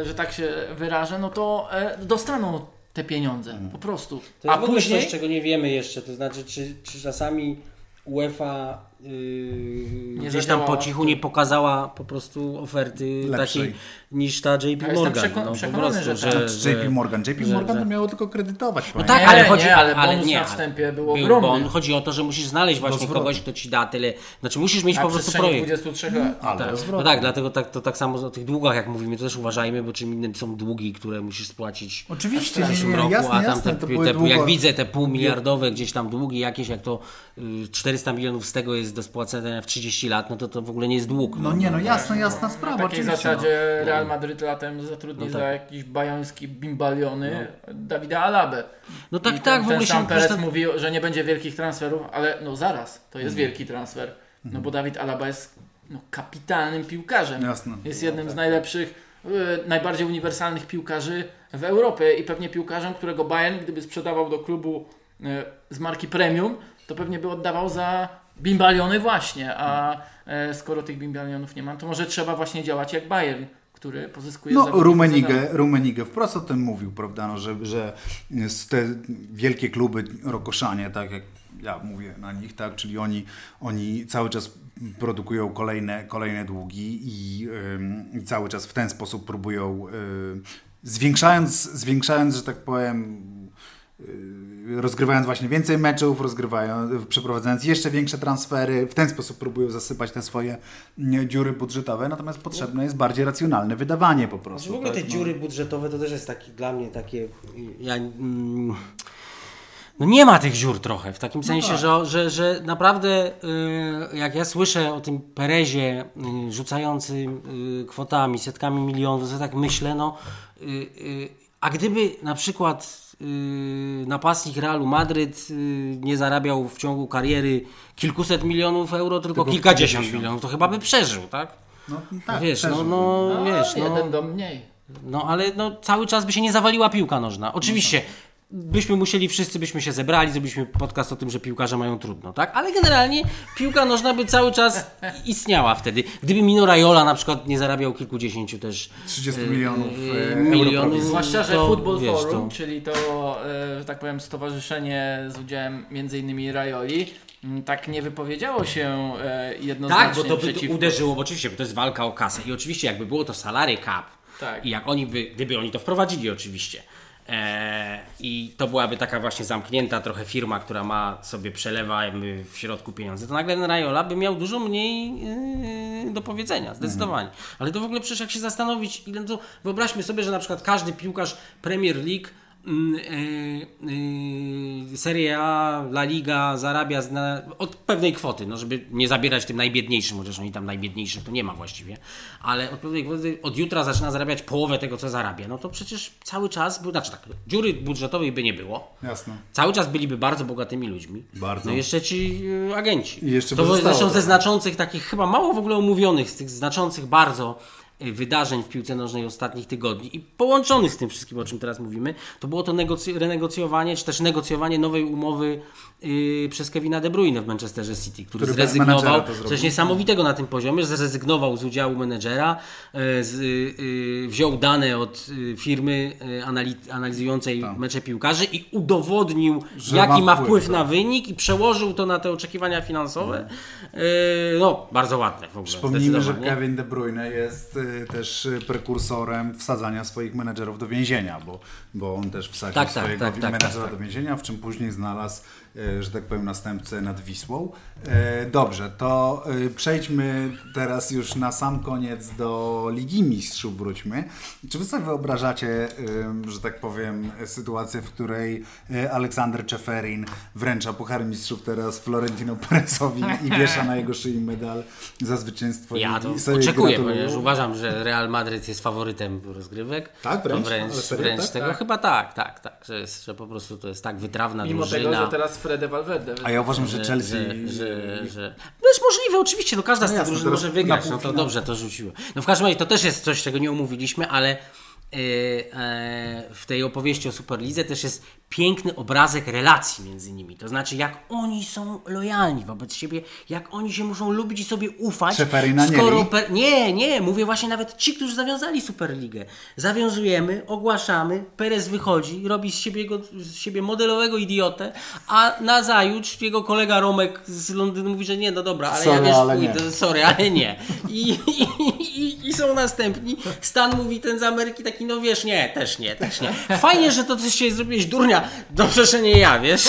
że tak się wyrażę, no to e, dostaną te pieniądze. Mhm. Po prostu. To jest a w później... coś, czego nie wiemy jeszcze. To znaczy, czy, czy czasami UEFA Yy, gdzieś tam po cichu nie pokazała po prostu oferty Lepszej. takiej niż ta JP ja Morgan. Przekon- no, po prostu, że, że, że, JP Morgan. JP że, Morgan to miało tylko kredytować. No tak, ale chodzi, nie, ale, ale nie, na wstępie było był ogromny. chodzi o to, że musisz znaleźć właśnie kogoś, kto ci da tyle. Znaczy musisz mieć po prostu projekt. 23 lat. Ale tak. No tak, dlatego tak, to tak samo o tych długach, jak mówimy, to też uważajmy, bo czym innym są długi, które musisz spłacić Oczywiście, w przyszłym roku, jasne, a tam te, te, jak widzę te półmiliardowe gdzieś tam długi jakieś, jak to 400 y, milionów z tego jest do spłacenia w 30 lat, no to to w ogóle nie jest dług. No, no nie, no jasna, jasna sprawa. W takiej zasadzie no. Real Madryt latem zatrudni no tak. za jakiś bajoński bimbaliony no. Dawida Alabę. No tak, I tak. Ten, w ogóle sam Perez ten... mówił, że nie będzie wielkich transferów, ale no zaraz, to jest mhm. wielki transfer. No mhm. bo Dawid Alaba jest no, kapitalnym piłkarzem. Jasne. Jest jednym no, tak. z najlepszych, y, najbardziej uniwersalnych piłkarzy w Europie i pewnie piłkarzem, którego Bayern, gdyby sprzedawał do klubu y, z marki premium, to pewnie by oddawał za bimbaliony właśnie, a e, skoro tych bimbalionów nie mam, to może trzeba właśnie działać jak Bayern, który pozyskuje No, Rumenigę, Rumenigę wprost o tym mówił, prawda, no, że, że te wielkie kluby Rokoszanie, tak jak ja mówię na nich, tak, czyli oni, oni cały czas produkują kolejne, kolejne długi i, yy, cały czas w ten sposób próbują, yy, zwiększając, zwiększając, że tak powiem, rozgrywając właśnie więcej meczów, rozgrywają, przeprowadzając jeszcze większe transfery, w ten sposób próbują zasypać te swoje mm, dziury budżetowe, natomiast potrzebne jest bardziej racjonalne wydawanie po prostu. W ogóle te tak, no. dziury budżetowe to też jest taki dla mnie takie... Ja, mm, no nie ma tych dziur trochę, w takim no sensie, tak. że, że, że naprawdę y, jak ja słyszę o tym Perezie y, rzucającym kwotami, setkami milionów, to tak myślę, no a gdyby na przykład napastnik Realu Madryt yy, nie zarabiał w ciągu kariery kilkuset milionów euro, tylko, tylko kilkadziesiąt milionów, to chyba by przeżył, tak? No, tak wiesz, no, no, wiesz, no, jeden do mniej. No ale no, cały czas by się nie zawaliła piłka nożna. Oczywiście byśmy musieli, wszyscy byśmy się zebrali, zrobiliśmy podcast o tym, że piłkarze mają trudno, tak? Ale generalnie piłka nożna by cały czas istniała wtedy. Gdyby Mino Raiola na przykład nie zarabiał kilkudziesięciu też 30 milionów, e, e, milionów Zwłaszcza, że to, Football wiesz, Forum, to- czyli to, e, że tak powiem, stowarzyszenie z udziałem m.in. Rajoli, m, tak nie wypowiedziało się e, jednoznacznie Tak, bo to by przeciwko. uderzyło, bo oczywiście, bo to jest walka o kasę. I oczywiście jakby było to salary cap Tak. i jak oni by, gdyby oni to wprowadzili oczywiście, e, i to byłaby taka właśnie zamknięta trochę firma, która ma sobie przelewa w środku pieniądze, to nagle Raiola by miał dużo mniej e, do powiedzenia, zdecydowanie. Ale to w ogóle przecież jak się zastanowić, ile to, wyobraźmy sobie, że na przykład każdy piłkarz Premier League e, e, Serie A, La Liga zarabia zna, od pewnej kwoty, no żeby nie zabierać tym najbiedniejszym, chociaż oni tam najbiedniejszych to nie ma właściwie, ale od pewnej kwoty od jutra zaczyna zarabiać połowę tego, co zarabia. No to przecież cały czas, był, znaczy tak, dziury budżetowej by nie było. Jasne. Cały czas byliby bardzo bogatymi ludźmi. Bardzo. No jeszcze ci y, agenci. I jeszcze to zresztą ze znaczących, takich chyba mało w ogóle omówionych, z tych znaczących bardzo y, wydarzeń w piłce nożnej ostatnich tygodni i połączonych z tym wszystkim, o czym teraz mówimy, to było to renegocjowanie, czy też negocjowanie nowej umowy y, przez Kevina De Bruyne w Manchesterze City, który, Który zrezygnował, coś niesamowitego na tym poziomie, że zrezygnował z udziału menedżera, y, z, y, y, wziął dane od y, firmy y, anali- analizującej mecze piłkarzy i udowodnił, Tak. Że jaki ma wpływ, tak. na wynik i przełożył to na te oczekiwania finansowe. Yy, no, bardzo ładne w ogóle. Przypomnijmy, że. Kevin De Bruyne jest y, też prekursorem wsadzania swoich menedżerów do więzienia, bo, bo on też wsadził Tak, tak, swojego tak, tak, menedżera tak, tak. do więzienia, w czym później znalazł, że tak powiem, następcę nad Wisłą. E, Dobrze, to y, przejdźmy teraz już na sam koniec do Ligi Mistrzów wróćmy. Czy wy sobie wyobrażacie, że tak powiem, sytuację, w której Aleksander Czeferin wręcza Puchar Mistrzów teraz Florentino Perezowi i wiesza na jego szyi medal za zwycięstwo Ja to oczekuję, ponieważ uważam, że Real Madryt jest faworytem rozgrywek. Tak, wręcz? To wręcz, serio, wręcz tak? tego Tak. chyba tak, tak, tak, że, jest, że po prostu to jest tak wytrawna Mimo drużyna. tego, że teraz Fede Valverde. A ja uważam, że Chelsea... Że, że, że... No jest możliwe, oczywiście, no każda z tych jasne, drużyn może wygrać, no to dobrze to rzuciło. No w każdym razie to też jest coś, czego nie omówiliśmy, ale w tej opowieści o Superlidze też jest piękny obrazek relacji między nimi. To znaczy, jak oni są lojalni wobec siebie, jak oni się muszą lubić i sobie ufać. Szeferina nie skoro per... Nie, nie, mówię właśnie nawet ci, którzy zawiązali Superligę. Zawiązujemy, ogłaszamy, Perez wychodzi, robi z siebie, go, z siebie modelowego idiotę, a nazajutrz jego kolega Romek z Londynu mówi, że nie, no dobra, ale Sorry, ja też ale pójdę, nie. sorry, ale nie. I, i, i, I są następni. Stan mówi ten z Ameryki taki, no wiesz, nie, też nie, też nie. Fajnie, że to coś się zrobiłeś durnia, dobrze, że nie ja, wiesz.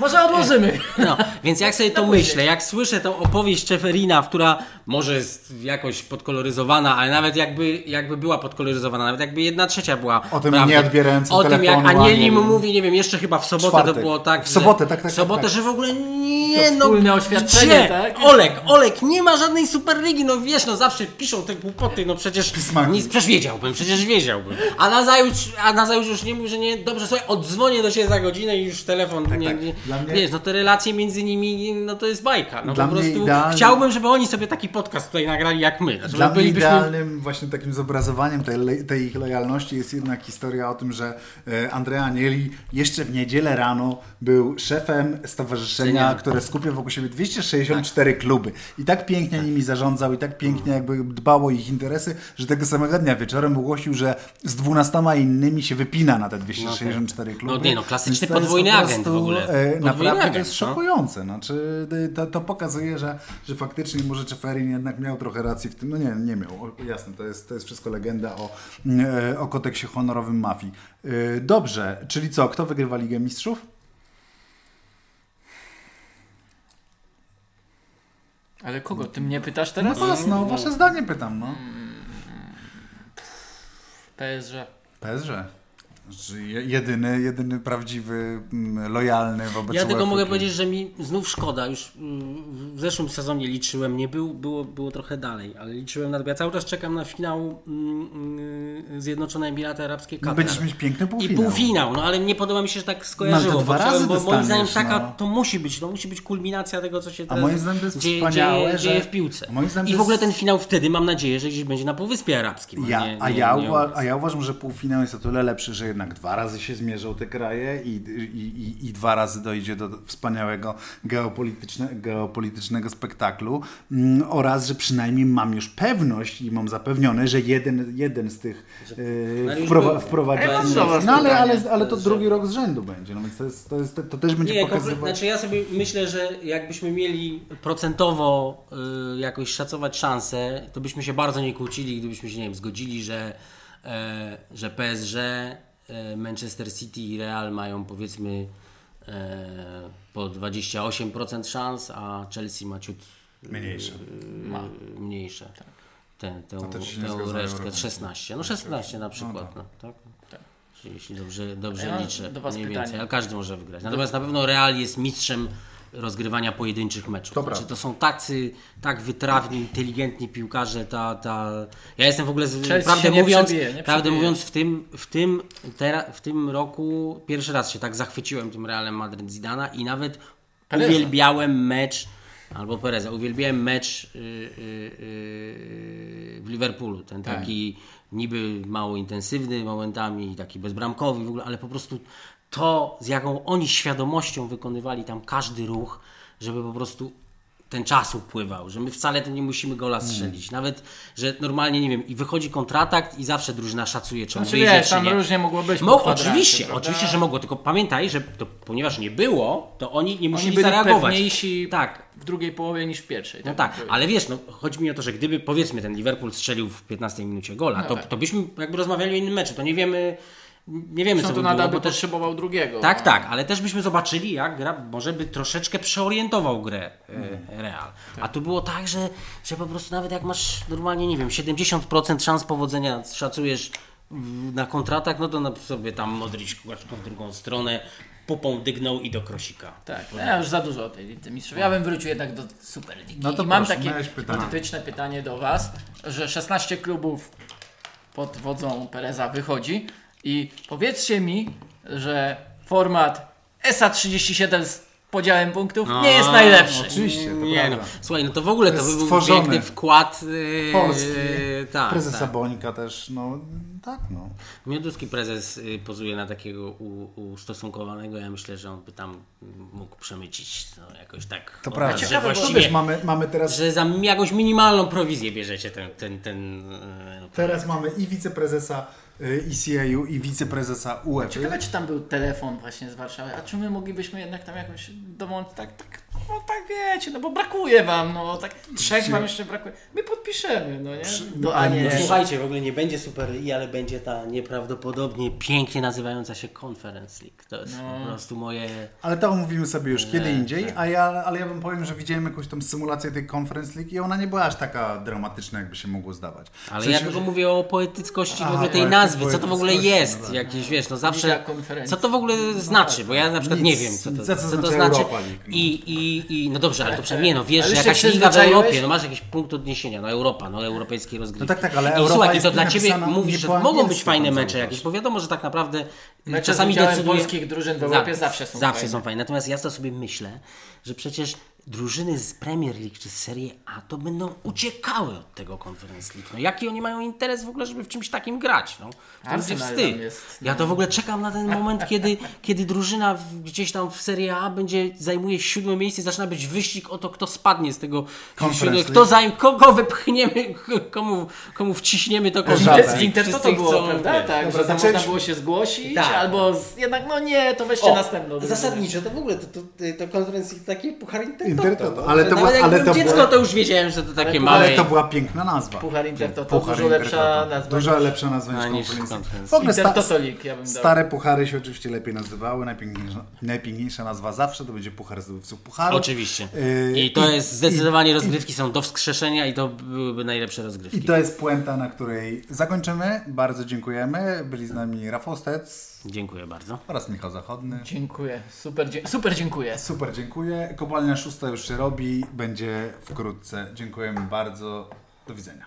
Może odłożymy. No, więc jak sobie to myślę, jak słyszę tą opowieść Czeferina, która może jest jakoś podkoloryzowana, ale nawet jakby, jakby była podkoloryzowana, nawet jakby jedna trzecia była. O tym prawdy. nie odbierającym O tym jak telefonu, Anieli. mówi, nie wiem, jeszcze chyba w sobotę Czwartek. to było tak. W sobotę, tak, tak, W sobotę, tak. że w ogóle nie, To no. oświadczenie, gdzie? tak? Olek, Olek, nie ma żadnej Superligi, no wiesz, no zawsze piszą te głupoty, no przecież Pismaki. nic, przecież wiedziałbym, przecież wiedziałbym. A na zajutrz, a na zajutrz już nie mówi, że nie, dobrze, słuchaj, odzwonię do siebie za godzinę i już telefon, nie, tak. nie, Dla mnie- wiesz, no te relacje między nimi, no to jest bajka, no Dla po prostu idealny- chciałbym, żeby oni sobie taki podcast tutaj nagrali jak my. Znaczy, Dla bylibyśmy- idealnym właśnie takim zobrazowaniem tej, tej ich lojalności jest jednak historia o tym, że e, Andrea Anieli jeszcze w niedzielę rano był szefem stowarzyszenia, które skupia wokół siebie 264 kluby. I tak pięknie nimi zarządzał i tak pięknie jakby dbał o ich interesy, że tego samego dnia wieczorem ogłosił, że z 12 innymi się wypina na te 264 kluby. No nie, no, klasyczny to podwójny po agent prostu, w ogóle. E, Podwójny naprawdę to agent, jest no. szokujące. Znaczy, to, to pokazuje, że, że faktycznie może Czeferin jednak miał trochę racji w tym. No nie, nie miał. O, jasne, to jest, to jest wszystko legenda o, e, o kodeksie honorowym mafii. E, Dobrze, czyli co? Kto wygrywa Ligę Mistrzów? Ale kogo? Ty mnie pytasz No teraz? was, no, wasze zdanie pytam, no. PSG. PSG. Je- jedyny, jedyny prawdziwy, mm, lojalny wobec Ja tylko UEFA mogę powiedzieć, że mi znów szkoda. Już mm, w zeszłym sezonie liczyłem, nie był, było, było trochę dalej, ale liczyłem na Ja cały czas czekam na finał mm, Zjednoczone Emiraty Arabskie No, Katar. Będziesz mieć piękny I półfinał. półfinał, no ale nie podoba mi się, że tak skojarzyło. No, to dwa bo, razy bo moim zdaniem taka, no. to musi być, to musi być kulminacja tego, co się A teraz moim zdaniem to jest dzieje, wspaniałe, dzieje, że- dzieje w piłce. moim zdaniem I to w ogóle jest- ten finał wtedy mam nadzieję, że gdzieś będzie na Półwyspie Arabskim. Ja, nie, a, nie, ja nie uwa- a ja uważam, że półfinał jest o tyle lepszy, że jednak dwa razy się zmierzą te kraje i, i, i, dwa razy dojdzie do wspaniałego geopolityczne, geopolitycznego spektaklu mm, oraz, że przynajmniej mam już pewność i mam zapewnione, że jeden, jeden z tych yy, wprowa- wprowadzi. No ale, ale, ale to drugi rok z rzędu będzie, no więc to, jest, to, jest, to też będzie Nie, pokazywać... Znaczy ja sobie myślę, że jakbyśmy mieli procentowo y, jakoś szacować szanse, to byśmy się bardzo nie kłócili, gdybyśmy się, nie wiem, zgodzili, że, e, że PSG, e, Manchester City i Real mają powiedzmy e, po 28% szans, a Chelsea ma ciut Mniejsze. y, Ma. mniejsze. Tę, tę, No tę również. 16. No 16 na przykład, no, tak? Tak. Jeśli dobrze, dobrze Ja liczę, do was mniej pytanie. więcej, ale każdy może wygrać. Natomiast na pewno Real jest mistrzem rozgrywania pojedynczych meczów. To znaczy, prawda. to są tacy, tak wytrawni, inteligentni piłkarze, ta, ta... Ja jestem w ogóle, z, prawdę mówiąc, przebije, prawdę przebije. mówiąc w tym, w, tym, tera, w tym roku pierwszy raz się tak zachwyciłem tym Realem Madryt Zidana i nawet Pereza. uwielbiałem mecz albo Pereza, uwielbiałem mecz yy, yy, yy, w Liverpoolu, ten Tak. taki niby mało intensywny momentami, taki bezbramkowy w ogóle, ale po prostu to, z jaką oni świadomością wykonywali tam każdy ruch, żeby po prostu ten czas upływał, że my wcale nie musimy gola strzelić. Nawet, że normalnie, nie wiem, i wychodzi kontratak i zawsze drużyna szacuje, czy on Znaczy wyjdzie, wiesz, tam nie. różnie mogło być Mo, oczywiście, prawda? oczywiście, że mogło, tylko pamiętaj, że to, ponieważ nie było, to oni nie Oni musieli byli zareagować. pewniejsi Tak, w drugiej połowie niż w pierwszej. no tak, ale wiesz, no, chodzi mi o to, że gdyby powiedzmy ten Liverpool strzelił w 15 minucie gola, to, tak. to byśmy jakby rozmawiali o innym meczu, to nie wiemy, nie wiemy co Zresztą by to nadal było, by bo też potrzebował drugiego. tak, no. tak, ale też byśmy zobaczyli, jak gra może by troszeczkę przeorientował grę e, Real. A tu było tak, że, że po prostu nawet jak masz normalnie, nie wiem, 70% szans powodzenia szacujesz na kontratak, no to na sobie tam Modric kółeczką w drugą stronę, pupą dygnął i do krosika. Tak, no ja już za dużo o tej Lidze Mistrzów. Ja bym wrócił jednak do Superligi. No to I mam proszę, takie pytanie. hipotetyczne pytanie do Was, że 16 klubów pod wodzą Pereza wychodzi i powiedzcie mi, że format SA37 z podziałem punktów nie jest najlepszy. Oczywiście, to Nie no, prawda. słuchaj, no to w ogóle to, To był piękny wkład yy, Polski, tak, prezesa tak. Bońka też, no tak no. Mioduski prezes y, pozuje na takiego u, ustosunkowanego. Ja myślę, że on by tam mógł przemycić no, jakoś tak. To prawda. Że To właściwie, wiesz, mamy, mamy teraz, że za jakąś minimalną prowizję bierzecie ten. ten, ten y, teraz mamy i wiceprezesa ECAU i wiceprezesa UEFA. Ciekawe, czy tam był telefon właśnie z Warszawy, a czy my moglibyśmy jednak tam jakąś domą, tak, tak, no tak wiecie, no bo brakuje wam, no tak trzech wam jeszcze brakuje. My podpiszemy, no nie? No, a no, nie. Słuchajcie, w ogóle nie będzie Super I, ale będzie ta nieprawdopodobnie pięknie nazywająca się Conference League. To jest No. po prostu moje. Ale to omówimy sobie już kiedy Nie, indziej, a ja, ale ja wam powiem, że widziałem jakąś tą symulację tej Conference League i ona nie była aż taka dramatyczna, jakby się mogło zdawać. Ale W sensie, ja tylko że- mówię o poetyckości w ogóle tej nazwy, co to w ogóle jest, no tak. jakieś wiesz, no zawsze, co to w ogóle znaczy, bo ja na przykład Nic. nie wiem, co to, Co to znaczy znaczy Europa no. i, i, i, no dobrze, ale to przynajmniej, nie no wiesz, że jakaś liga w? Europie, no masz jakiś punkt odniesienia, no Europa, no europejskie rozgrywki. No tak, tak, ale I Europa słuchaj, jest to dla Ciebie mówisz, że mogą być fajne mecze jakieś, bo wiadomo, że tak naprawdę Mecze czasami decyduje... polskich drużyn w Europie zawsze są Zawsze fajne. są fajne. Natomiast ja to sobie myślę, że przecież drużyny z Premier League czy z Serie A to będą uciekały od tego Conference League. No jaki oni mają interes w ogóle, żeby w czymś takim grać? No, to będzie wstyd. jest, Ja no. to w ogóle czekam na ten moment, kiedy, kiedy drużyna w, gdzieś tam w Serie A będzie zajmuje siódme miejsce i zaczyna być wyścig o to, kto spadnie z tego Conference siódmego, League. kto zajm, kogo wypchniemy, komu, komu wciśniemy to. Conference League. Inter to, to było, chcą, prawda? Tak, Dobra, że tam zaczęliśmy- można było się zgłosić, Tak. albo z, jednak no nie, to weźcie O, następną. Zasadniczo to w ogóle to, to, to konferencja taki puchar Intertoto. Intertoto, ale to Nawet była- jak ale to dziecko, była- to już wiedziałem, że to takie puchar- małe. Ale to była piękna nazwa. Puchar Inter to, to Puchar dużo lepsza Intertoto. nazwa. Dużo lepsza nazwa niż niż. Conference. W ogóle sta, ja stare puchary się oczywiście lepiej nazywały. Najpiękniejsza, najpiękniejsza nazwa zawsze to będzie Puchar Zdobywców Pucharu. Oczywiście. Yy, I to i- jest zdecydowanie rozgrywki są do wskrzeszenia i to byłyby najlepsze rozgrywki. I to jest puenta, na której zakończymy. Bardzo dziękujemy. Byli z nami Rafał Stec Dziękuję bardzo. oraz Michał Zachodny. Dziękuję, super, dzie- super dziękuję. Super, dziękuję. Kopalnia szósta już się robi. Będzie wkrótce. Dziękujemy bardzo. Do widzenia.